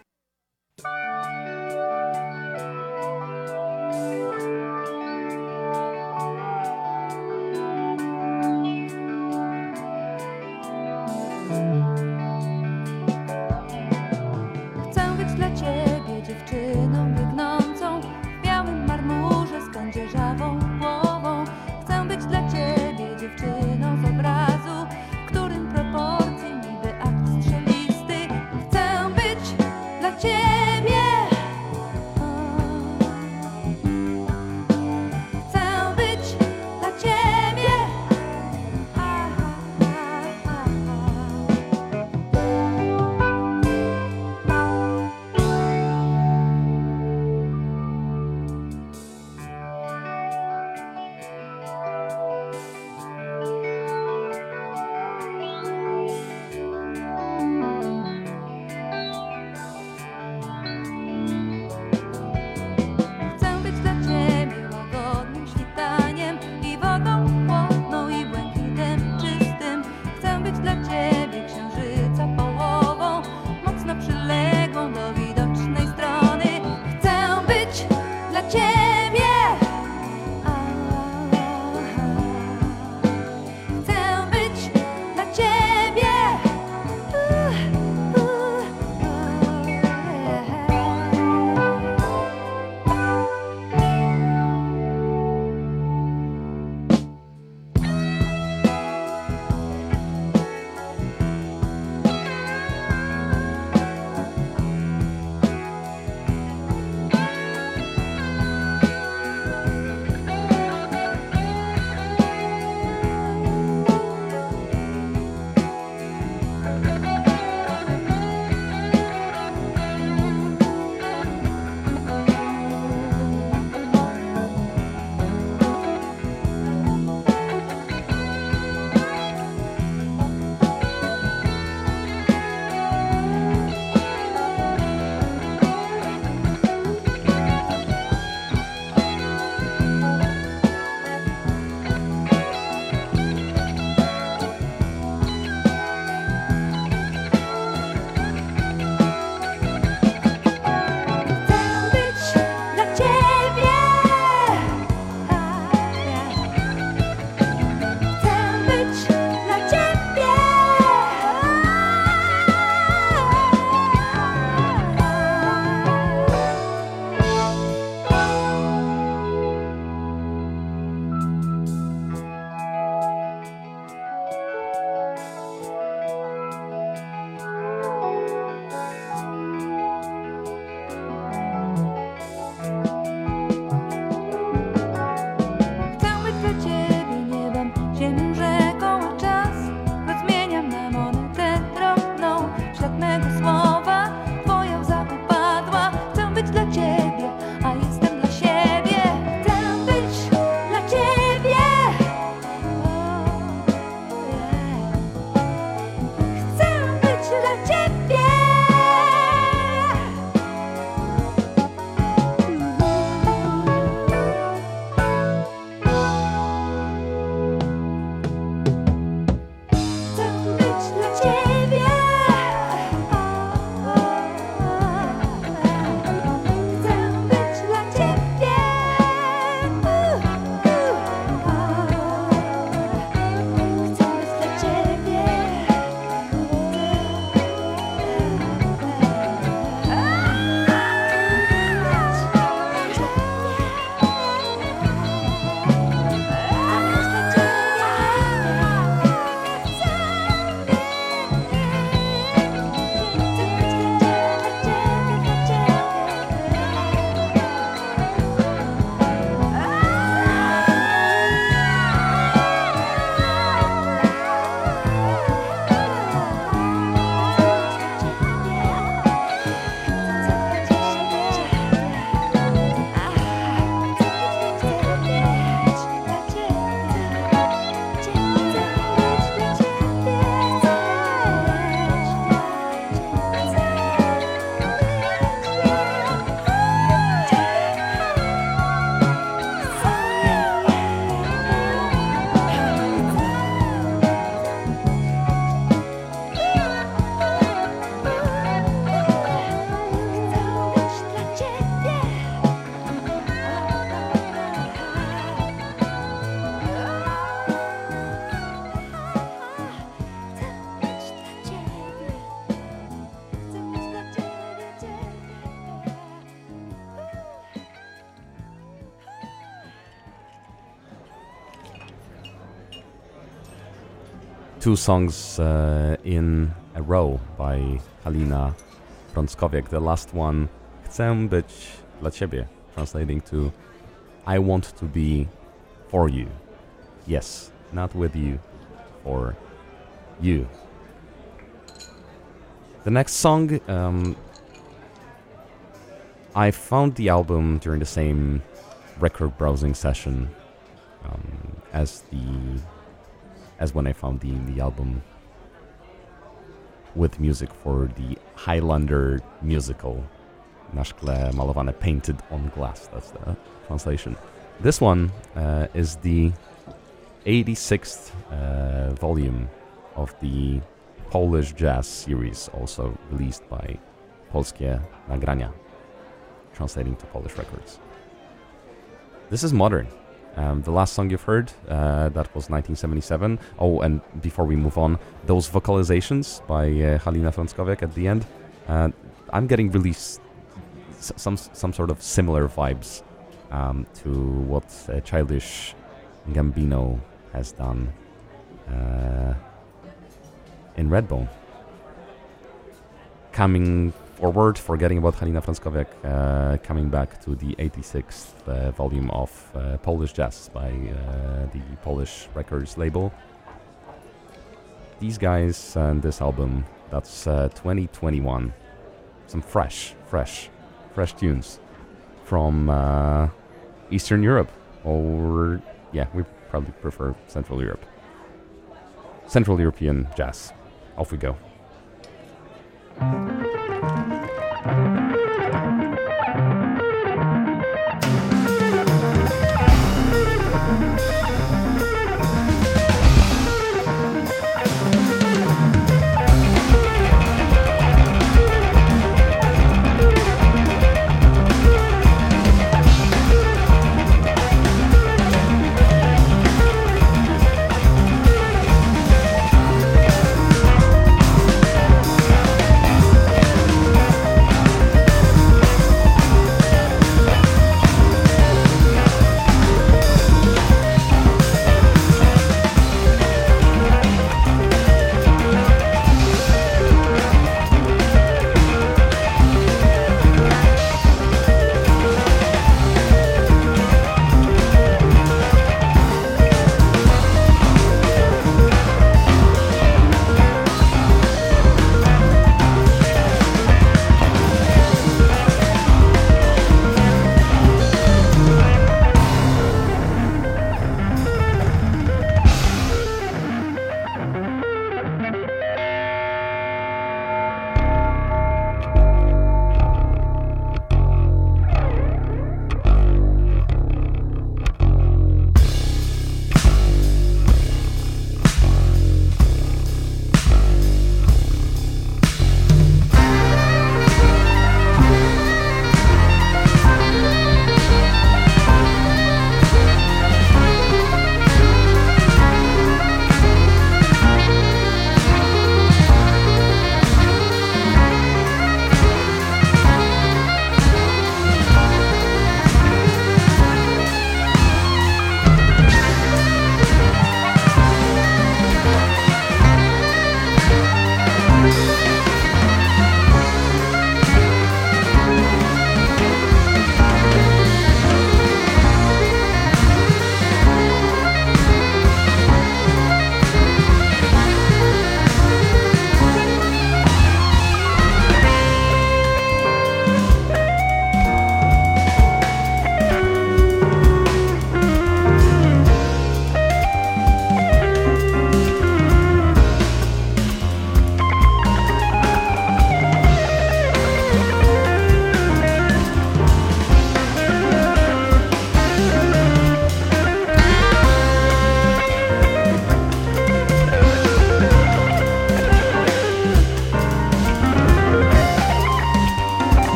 Two songs uh, in a row by Halina Frąckowiak. The last one, Chcę być dla ciebie, translating to I want to be for you. Yes, not with you, for you. The next song, um, I found the album during the same record browsing session um, as the as when I found the the album with music for the Highlander musical. Na szkle malowane, painted on glass. That's the translation. This one uh, is the 86th uh, volume of the Polish jazz series, also released by Polskie Nagrania, translating to Polish records. This is modern. Um, the last song you've heard, uh, that was 1977. Oh, and before we move on, those vocalizations by uh, Halina Frąckowiak at the end, uh, I'm getting really s- some some sort of similar vibes um, to what uh, Childish Gambino has done uh, in Redbone. Coming forward, forgetting about Halina Frąckowiak, uh, coming back to the 86th uh, volume of uh, Polish Jazz by uh, the Polish Records label. These guys and this album, that's uh, 2021. Some fresh, fresh, fresh tunes from uh, Eastern Europe, or yeah, we probably prefer Central Europe. Central European jazz. Off we go. Thank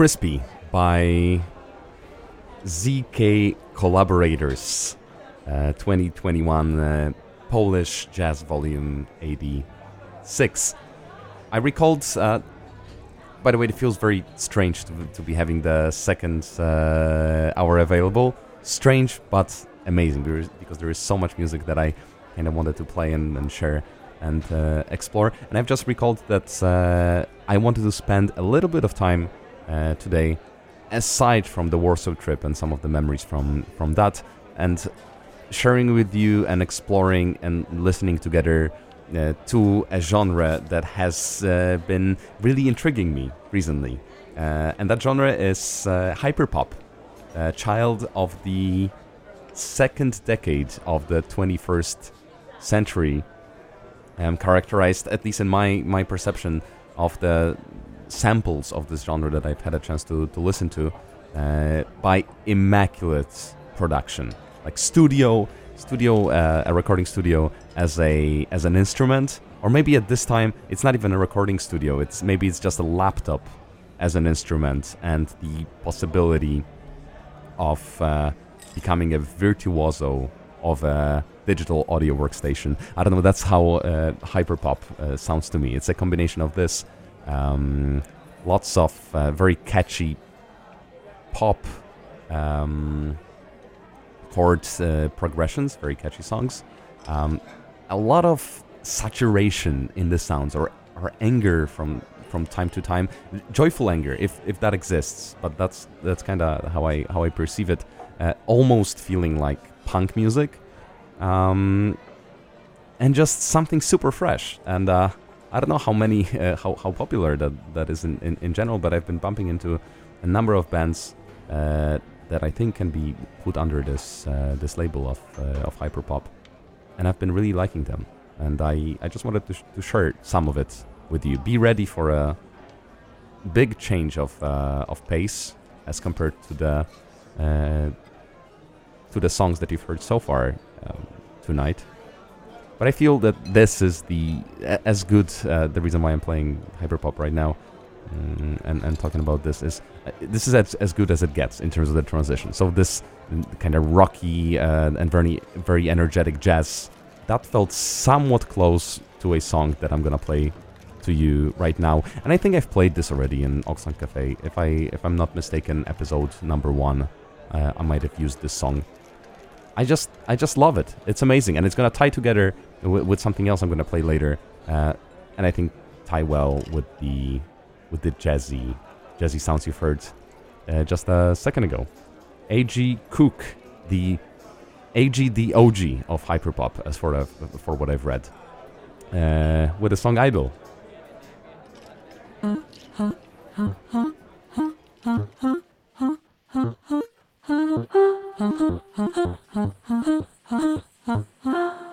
Crispy by ZK Collaborators, uh, 2021 uh, Polish Jazz Volume 86. I recalled, uh, by the way, it feels very strange to, to be having the second uh, hour available. Strange, but amazing because there is so much music that I kind of wanted to play and, and share and uh, explore. And I've just recalled that uh, I wanted to spend a little bit of time uh, today, aside from the Warsaw trip and some of the memories from from that, and sharing with you and exploring and listening together uh, to a genre that has uh, been really intriguing me recently. Uh, and that genre is uh, hyperpop, a child of the second decade of the 21st century, um, characterized, at least in my, my perception, of the samples of this genre that I've had a chance to, to listen to, uh, by immaculate production. Like studio studio uh, a recording studio as a as an instrument or maybe at this time it's not even a recording studio. It's maybe it's just a laptop as an instrument and the possibility of uh, becoming a virtuoso of a digital audio workstation. I don't know that's how uh, hyperpop uh, sounds to me. It's a combination of this um, lots of uh, very catchy pop um, chord uh, progressions, very catchy songs. Um, a lot of saturation in the sounds or, or anger from from time to time, joyful anger if, if that exists. But that's that's kind of how I how I perceive it. Uh, almost feeling like punk music, um, and just something super fresh. And uh, I don't know how many uh, how how popular that that is in, in, in general, but I've been bumping into a number of bands uh, that I think can be put under this uh, this label of uh, of hyperpop, and I've been really liking them. And I, I just wanted to, sh- to share some of it with you. Be ready for a big change of uh, of pace as compared to the uh, to the songs that you've heard so far um, tonight. But I feel that this is the as good uh, the reason why I'm playing hyperpop right now Mm, and, and talking about this is uh, this is as, as good as it gets in terms of the transition. So this kind of rocky uh, and very very energetic jazz that felt somewhat close to a song that I'm gonna play to you right now. And I think I've played this already in Auxlang Cafe. If I if I'm not mistaken, episode number one, uh, I might have used this song. I just I just love it. It's amazing, and it's gonna tie together with something else I'm going to play later. Uh, and I think tie well with the with the jazzy jazzy sounds you've heard uh, just a second ago. A.G. Cook, the A.G. the OG of hyperpop, as for uh, for what I've read, uh, with the song "Idyll."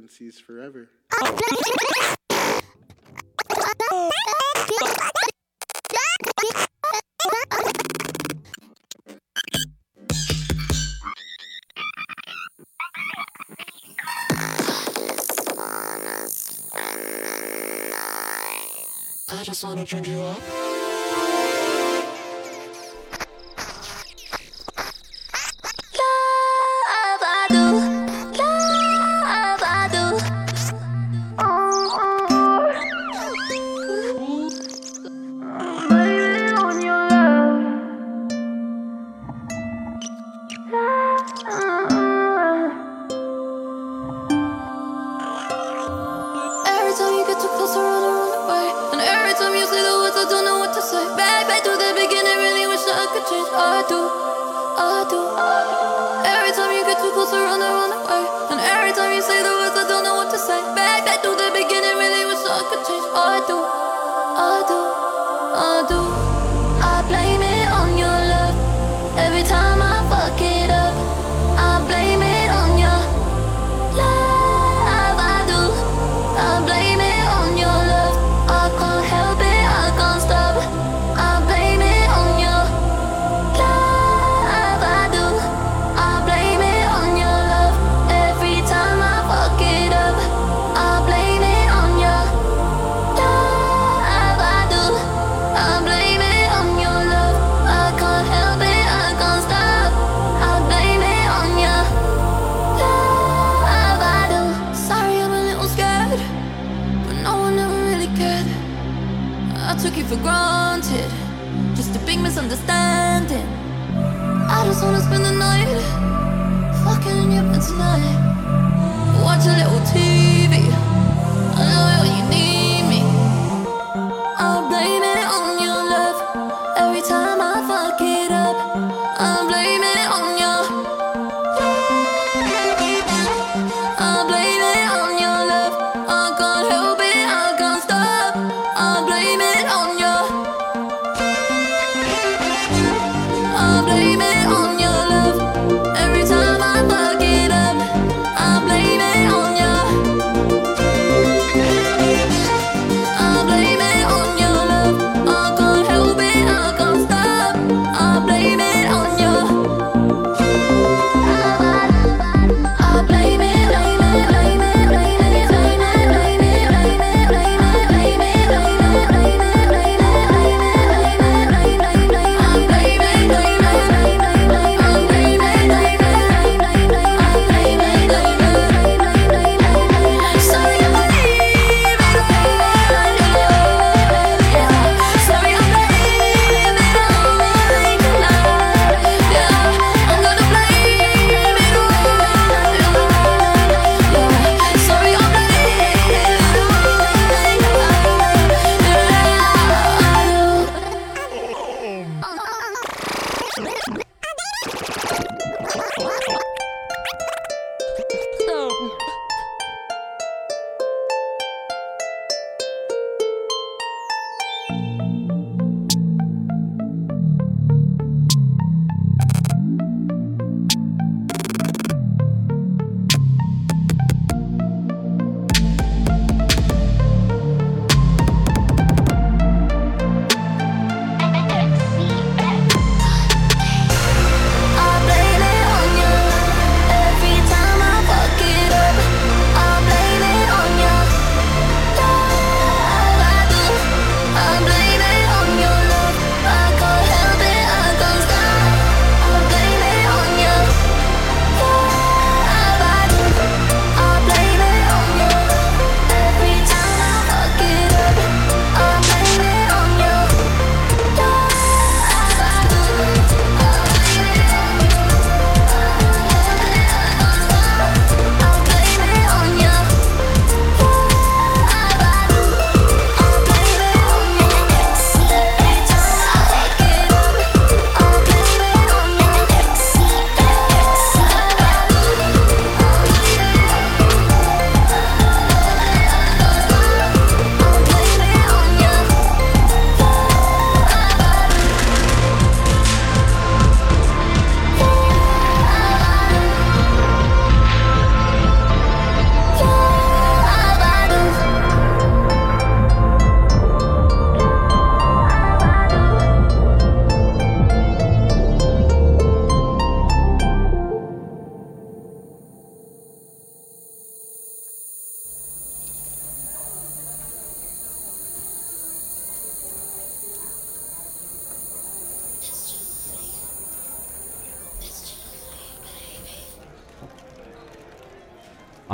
best forever.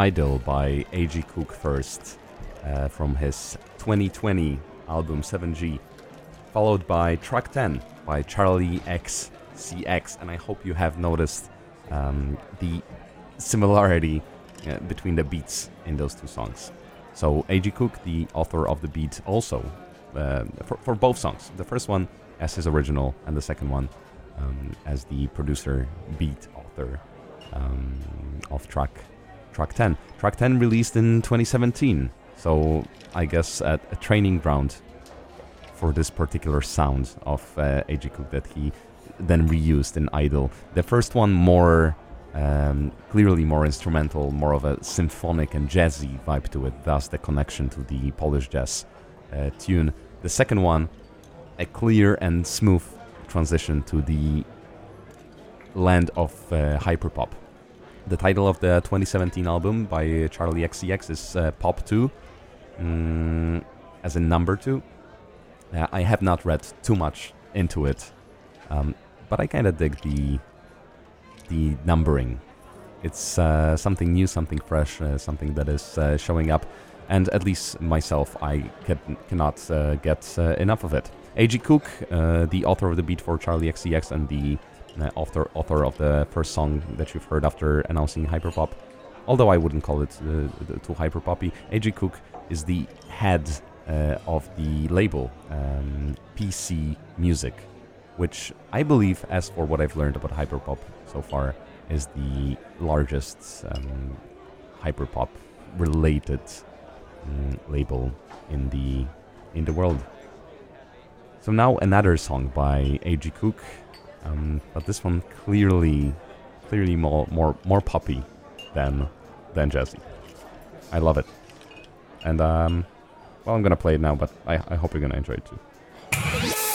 Idyll by A.G. Cook first uh, from his 2020 album 7G, followed by track 10 by Charli XCX. And I hope you have noticed um, the similarity uh, between the beats in those two songs. So A.G. Cook, the author of the beat, also uh, for, for both songs. The first one as his original, and the second one um, as the producer, beat author um, of track track 10. Track 10 released in 2017, so I guess at a training ground for this particular sound of uh. Cook that he then reused in Idyll. The first one more um, clearly more instrumental, more of a symphonic and jazzy vibe to it, thus the connection to the Polish jazz uh, tune. The second one, a clear and smooth transition to the land of uh, hyperpop. The title of the 2017 album by Charli XCX is uh, Pop 2, mm, as in number 2. Uh, I have not read too much into it, um, but I kind of dig the the numbering. It's uh, something new, something fresh, uh, something that is uh, showing up, and at least myself, I can, cannot uh, get enough of it. A.G. Cook, the author of the beat for Charlie XCX and the author author of the first song that you've heard after announcing hyperpop, although I wouldn't call it too hyperpoppy, A.G. Cook is the head of the label um, PC Music, which I believe, as for what I've learned about hyperpop so far, is the largest um, hyperpop related um, label in the in the world. So now another song by A.G. Cook, um, but this one clearly, clearly more more more poppy than than jazzy. I love it, and um, well, I'm gonna play it now, but I, I hope you're gonna enjoy it too.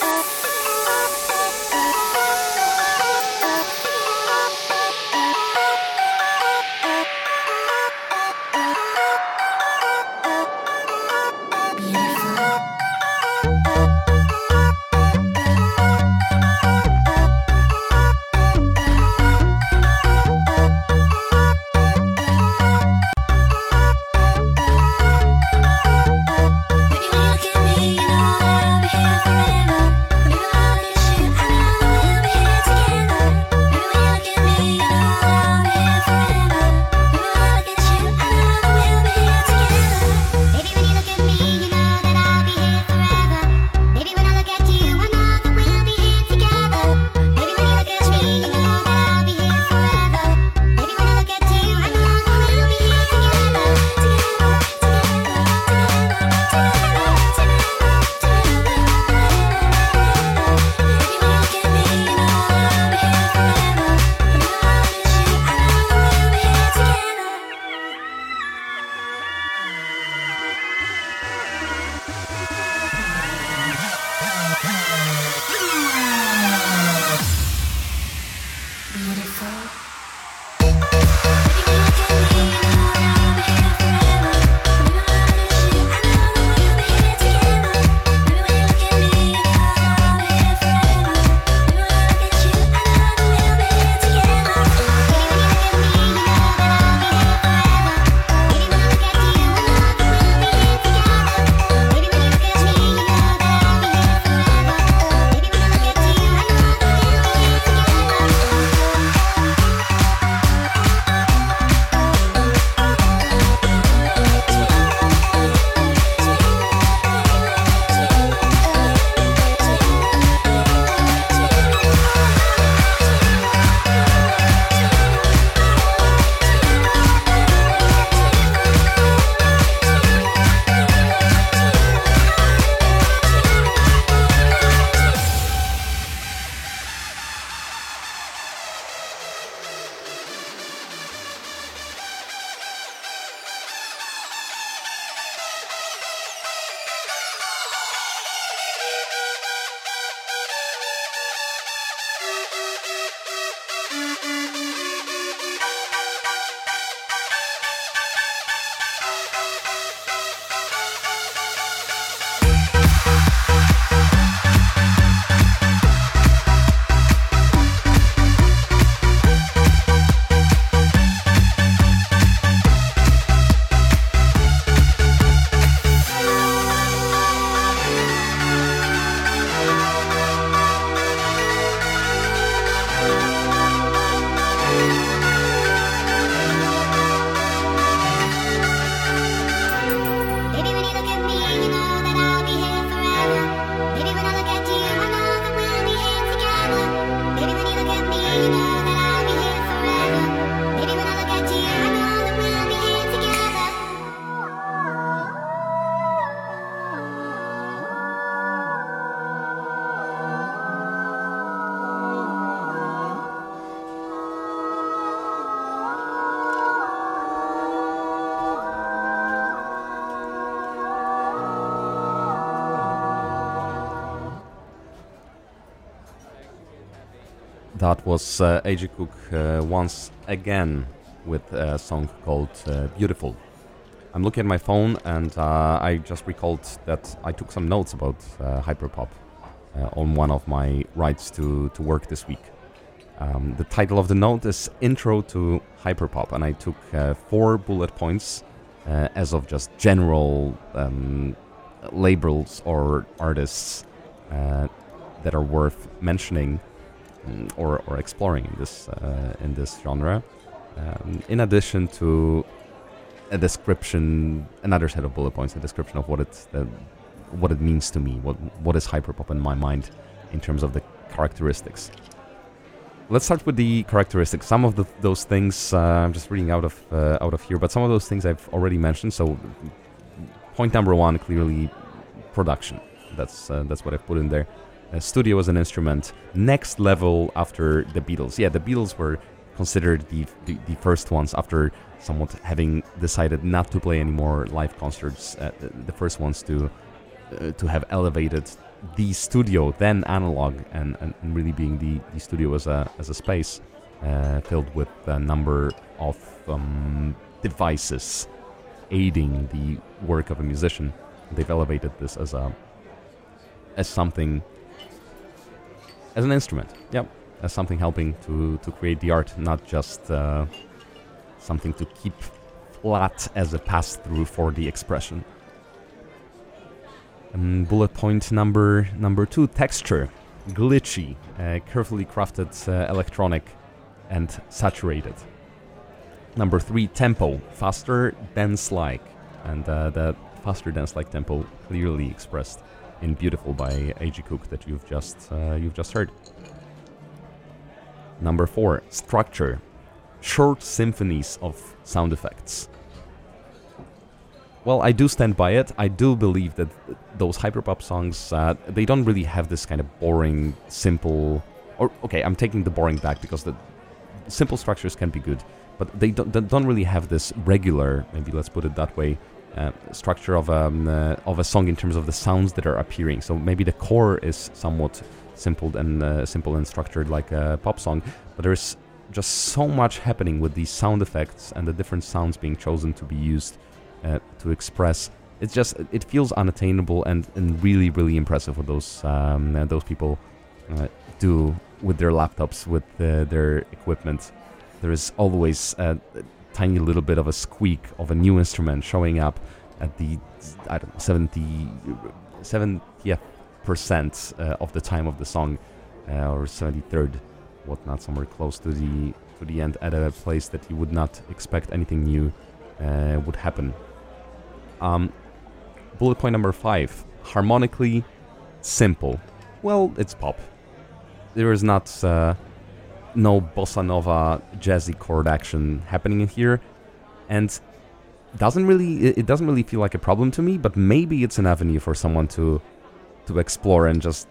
Was uh, A.G. Cook uh, once again with a song called uh, Beautiful. I'm looking at my phone and uh, I just recalled that I took some notes about uh, hyperpop uh, on one of my rides to, to work this week. Um, the title of the note is Intro to Hyperpop, and I took four bullet points as of just general um, labels or artists that are worth mentioning or, or exploring in this uh, in this genre. Um, in addition to a description, another set of bullet points, a description of what it uh, what it means to me, what what is hyperpop in my mind in terms of the characteristics. Let's start with the characteristics. Some of the, those things uh, I'm just reading out of uh, out of here, but some of those things I've already mentioned. So, point number one, clearly, production. That's uh, that's what I've put in there. Uh, studio as an instrument, next level after the Beatles. Yeah, the Beatles were considered the, the, the first ones after somewhat having decided not to play any more live concerts. Uh, the first ones to uh, to have elevated the studio, then analog, and, and, really being the, the studio as a, as a space uh, filled with a number of um, devices aiding the work of a musician. They've elevated this as a as something as an instrument. Yep, as something helping to to create the art, not just uh, something to keep flat as a pass through for the expression. Um, bullet point number number two: texture, glitchy, uh, carefully crafted uh, electronic, and saturated. Number three: tempo, faster, dense-like, and uh, that faster, dance-like tempo clearly expressed in "Beautiful" by A.G. Cook that you've just uh, you've just heard. Number four: structure, short symphonies of sound effects. Well, I do stand by it. I do believe that those hyperpop songs, uh, they don't really have this kind of boring, simple. Or okay, I'm taking the boring back because the simple structures can be good, but they don't, they don't really have this regular, maybe let's put it that way, uh, structure of um, uh, of a song in terms of the sounds that are appearing. So maybe the core is somewhat simple and uh, simple and structured like a pop song, but there's just so much happening with these sound effects and the different sounds being chosen to be used uh, to express. It's just it feels unattainable and, and really really impressive what those um, uh, those people do with their laptops with their equipment. There is always tiny little bit of a squeak of a new instrument showing up at the I don't know 70 70th percent uh, of the time of the song uh, or 73rd whatnot somewhere close to the to the end at a place that you would not expect anything new uh, would happen um, bullet point number five harmonically simple. Well, it's pop. There is not uh, no bossa nova jazzy chord action happening in here, and doesn't really it, doesn't really feel like a problem to me. But maybe it's an avenue for someone to to explore and just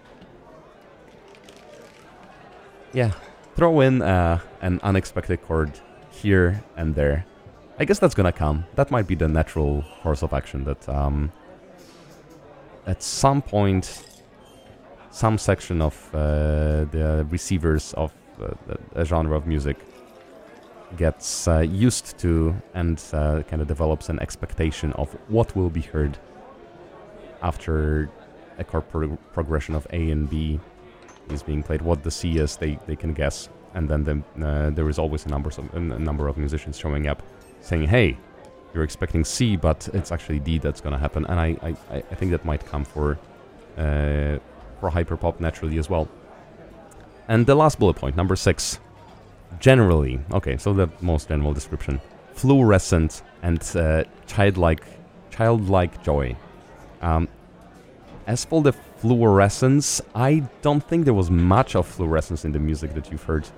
yeah throw in uh, an unexpected chord here and there I guess that's gonna come. That might be the natural course of action. That um, at some point, some section of uh, the receivers of uh, a genre of music gets uh, used to and uh, kind of develops an expectation of what will be heard after a chord pro- progression of A and B is being played. What the C is, they, they can guess, and then the, uh, there is always a number of, a number of musicians showing up saying, hey, you're expecting C, but it's actually D that's going to happen. And I, I, I think that might come for, uh, for hyperpop naturally as well. And the last bullet point, number six. Generally, okay, so the most general description. Fluorescent and uh, childlike, childlike joy. Um, as for the fluorescence, I don't think there was much of fluorescence in the music that you've heard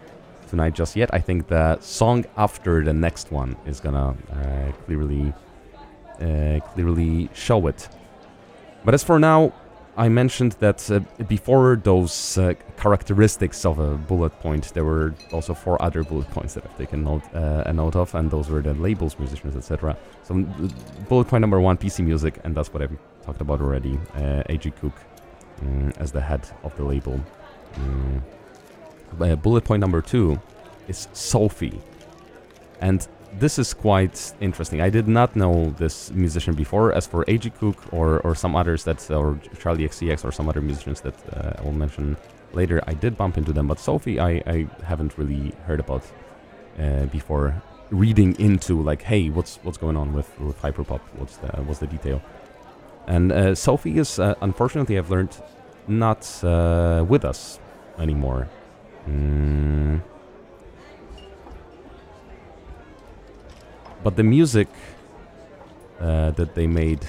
tonight just yet. I think the song after the next one is gonna uh, clearly uh, clearly show it. But as for now, I mentioned that uh, before those uh, characteristics of a bullet point, there were also four other bullet points that I've taken note, uh, a note of, and those were the labels, musicians, etc. So, bullet point number one, PC Music, and that's what I've talked about already. Uh, A.G. Cook um, as the head of the label. Um, bullet point number two is Sophie. And this is quite interesting. I did not know this musician before. As for A.G. Cook or, or some others that, or Charli XCX or some other musicians that uh, I will mention later, I did bump into them. But Sophie, I, I haven't really heard about uh, before reading into like, hey, what's what's going on with, with hyperpop? What's the what's the detail? And uh, Sophie is uh, unfortunately I've learned not uh, with us anymore. Mm. But the music uh, that they made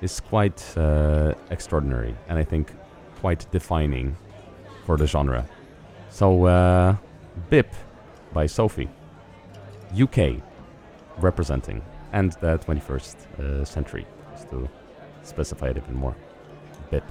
is quite uh, extraordinary and I think quite defining for the genre. So, uh, Bipp by Sophie, UK representing, and the 21st uh, century, just to specify it even more. Bipp.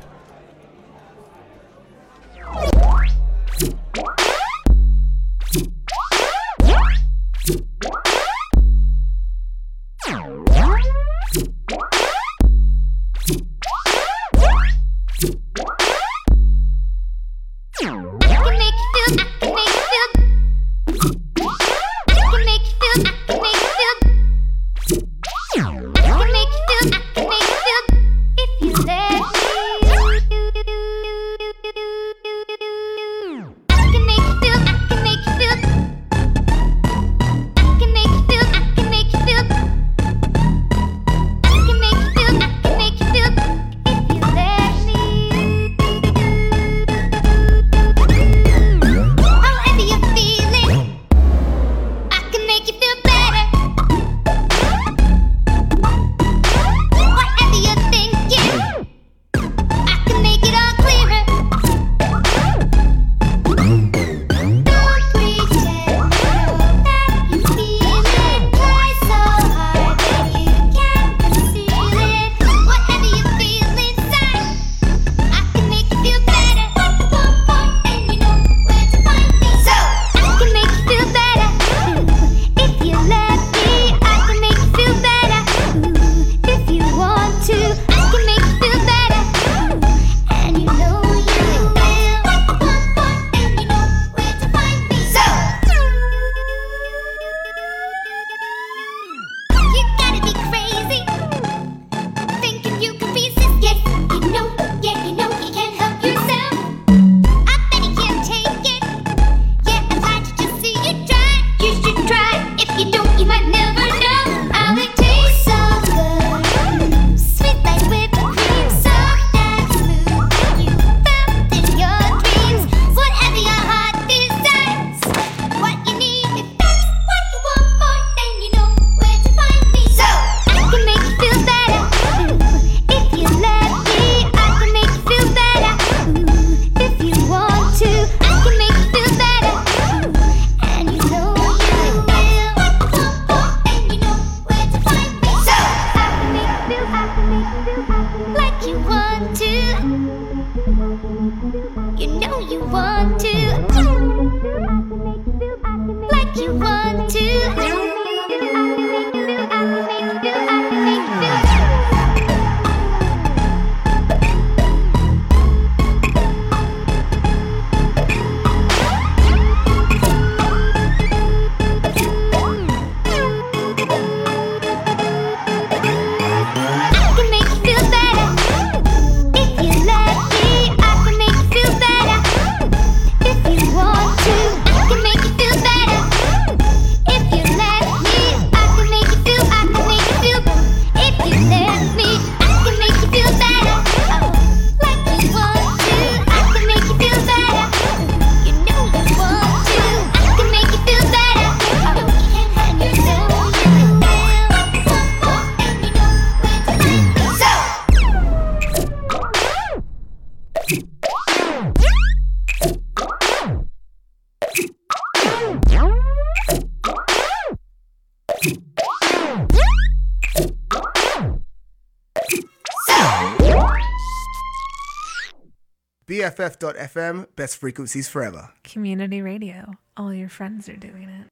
BFF.FM, best frequencies forever. Community radio. All your friends are doing it.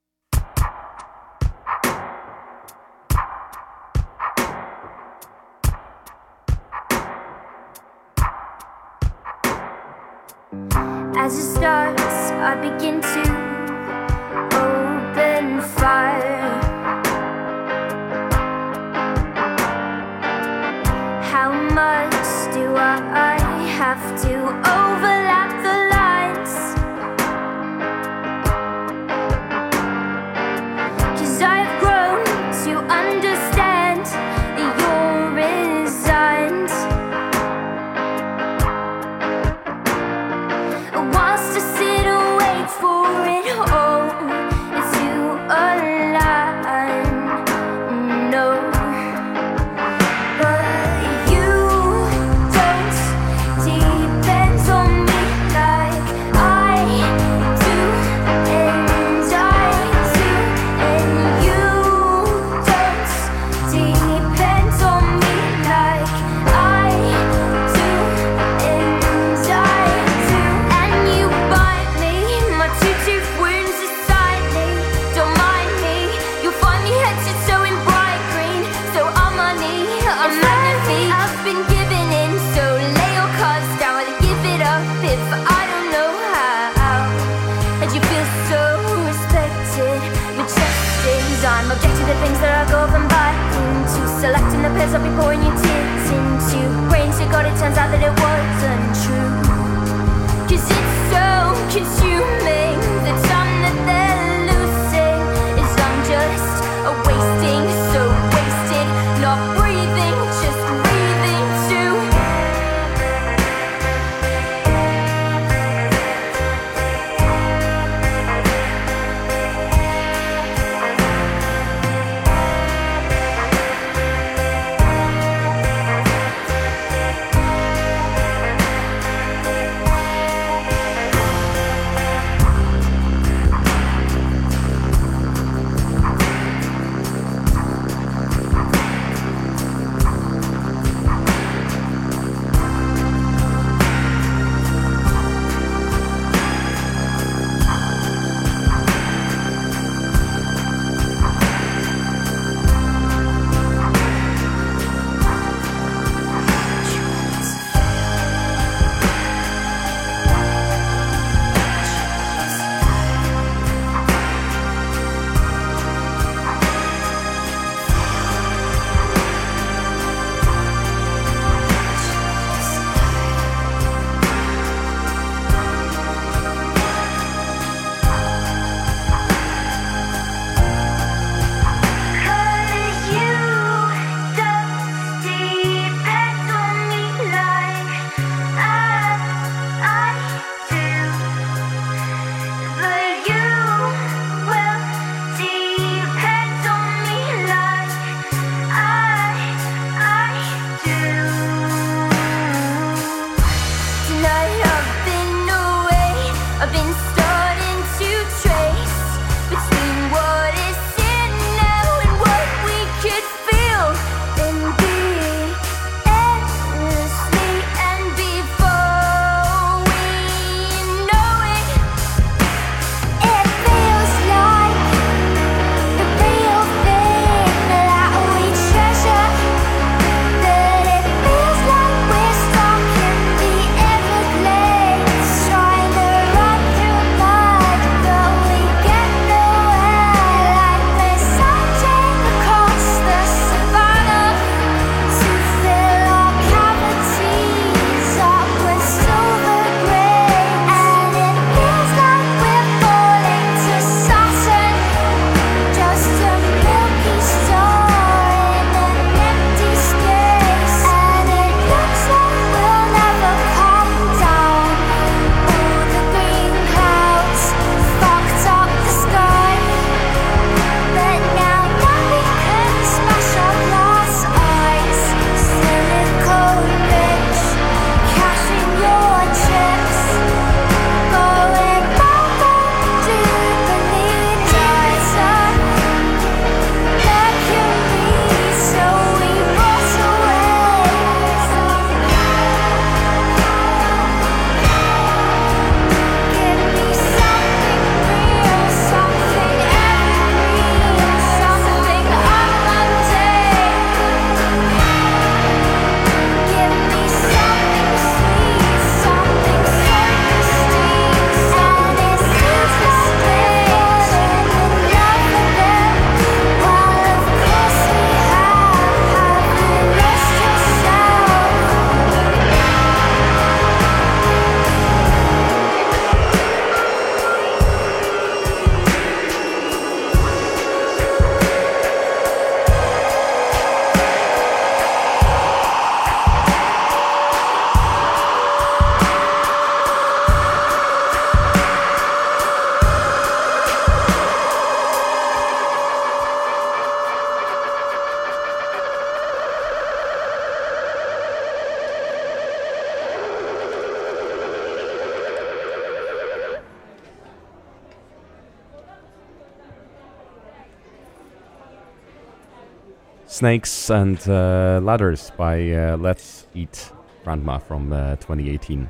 Snakes and uh, Ladders by uh, Let's Eat Grandma from uh, 2018.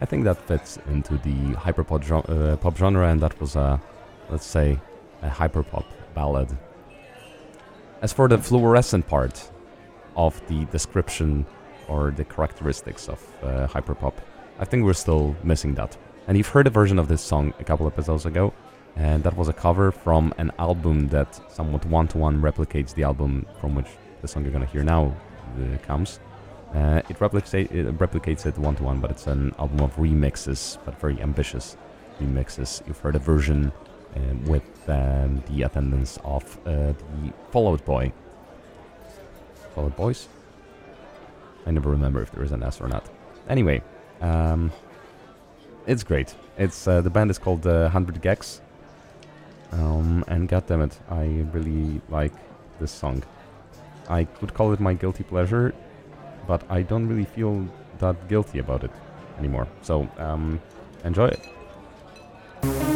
I think that fits into the hyperpop gen- uh, pop genre, and that was a, let's say, a hyperpop ballad. As for the fluorescent part of the description or the characteristics of uh, hyperpop, I think we're still missing that. And you've heard a version of this song a couple episodes ago, and that was a cover from an album that somewhat one-to-one replicates the album from which the song you're gonna hear now uh, comes. Uh, it, replicates it replicates it one-to-one, but it's an album of remixes, but very ambitious remixes. You've heard a version um, with um, the attendance of uh, the Fall Out Boy. Fall Out Boys? I never remember if there is an S or not. Anyway, um, it's great. It's uh, the band is called uh, Hundred gecs, um, and goddammit, I really like this song. I could call it my guilty pleasure, but I don't really feel that guilty about it anymore. So um, enjoy it.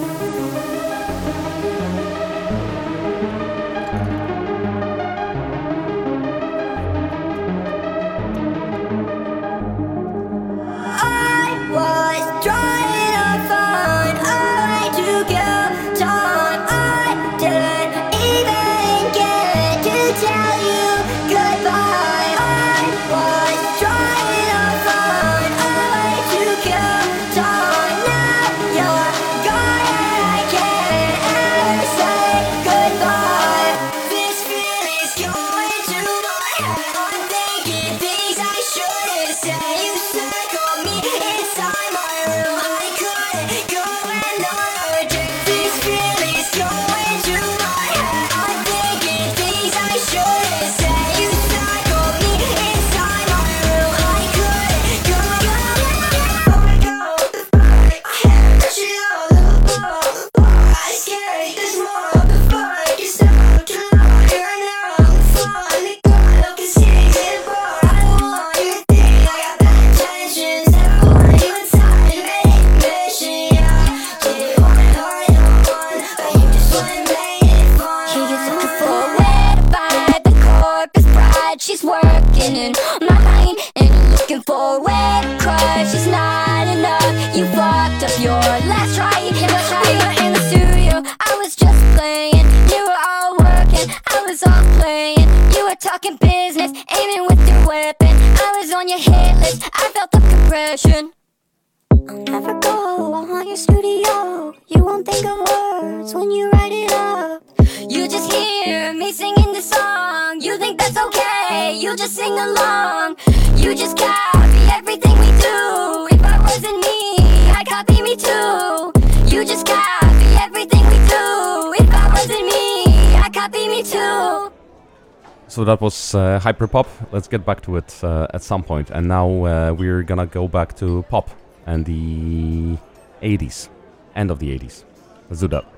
That was uh, hyperpop. Let's get back to it uh, at some point. And now uh, we're gonna go back to pop and the 80s, end of the 80s. Let's do that.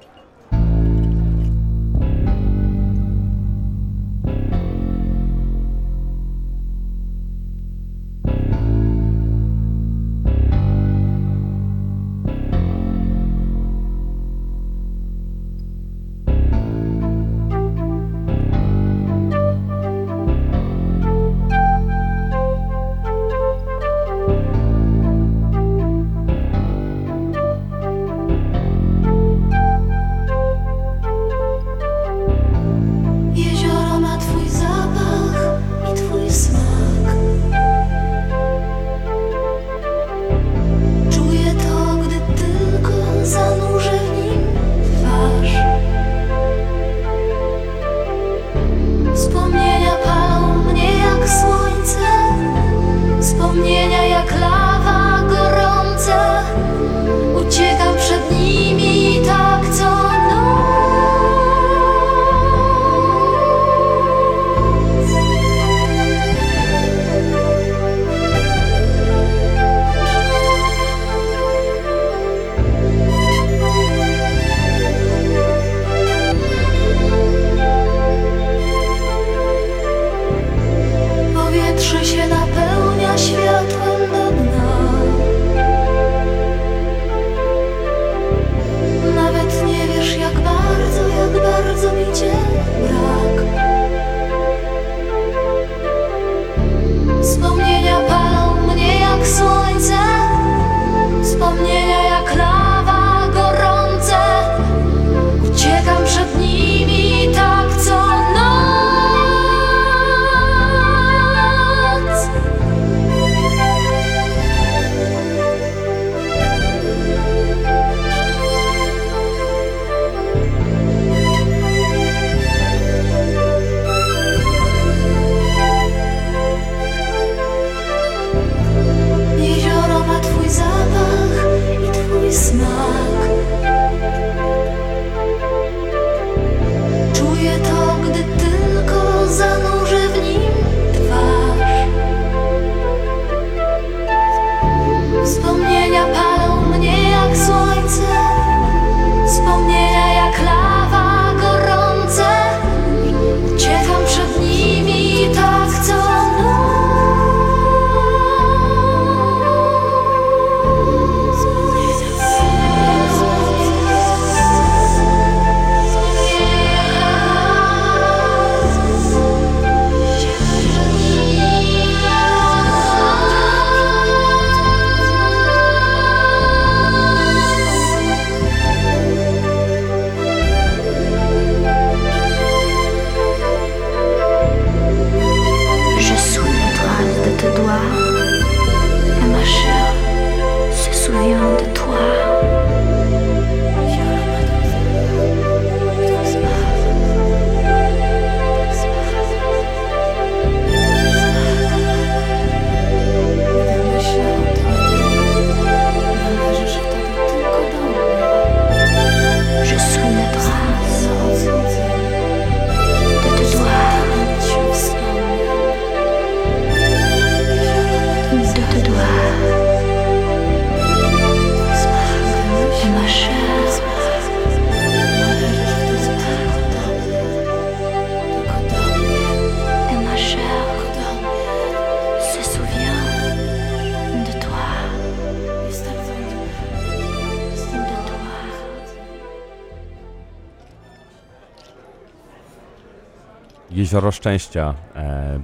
Jezioro Szczęścia uh,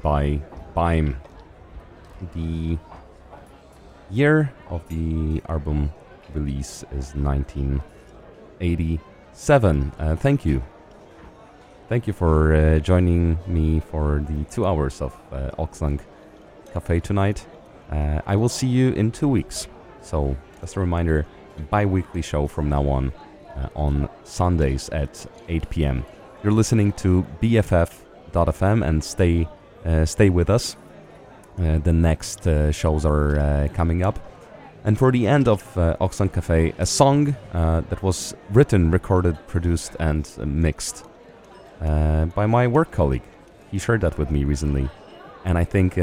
by Bajm. The year of the album release is 1987. Uh, thank you. Thank you for uh, joining me for the two hours of uh, Auxlang Cafe tonight. Uh, I will see you in two weeks. So, just a reminder bi weekly show from now on uh, on Sundays at 8 p.m. You're listening to BFF.fm and stay uh, stay with us. Uh, the next uh, shows are coming up. And for the end of uh, Auxlang Cafe, a song that was written, recorded, produced, and mixed by my work colleague. He shared that with me recently. And I think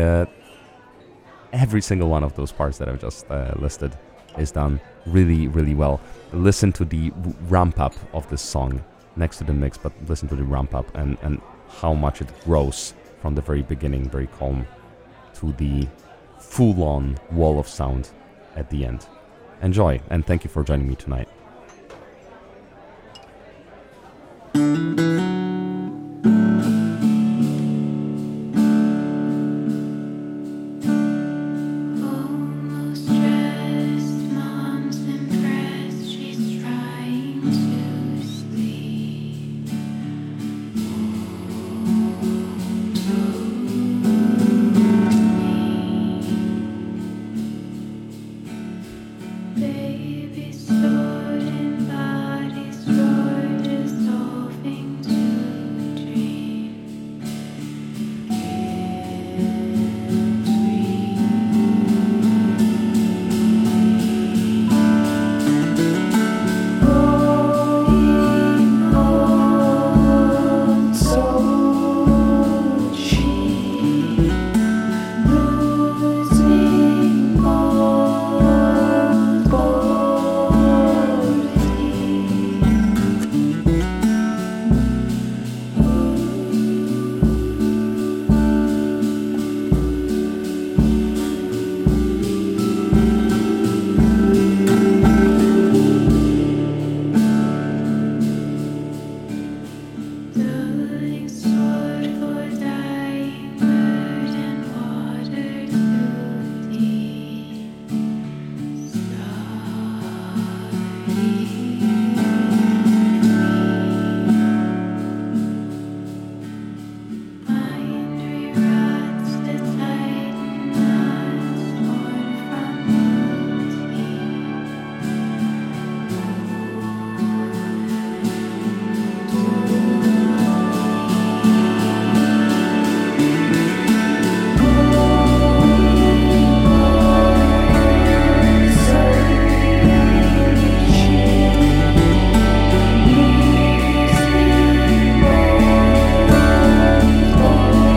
every single one of those parts that I've just uh, listed is done really, really well. Listen to the ramp up of this song next to the mix, but listen to the ramp up and, and how much it grows from the very beginning, very calm, to the full on wall of sound at the end. Enjoy, and thank you for joining me tonight.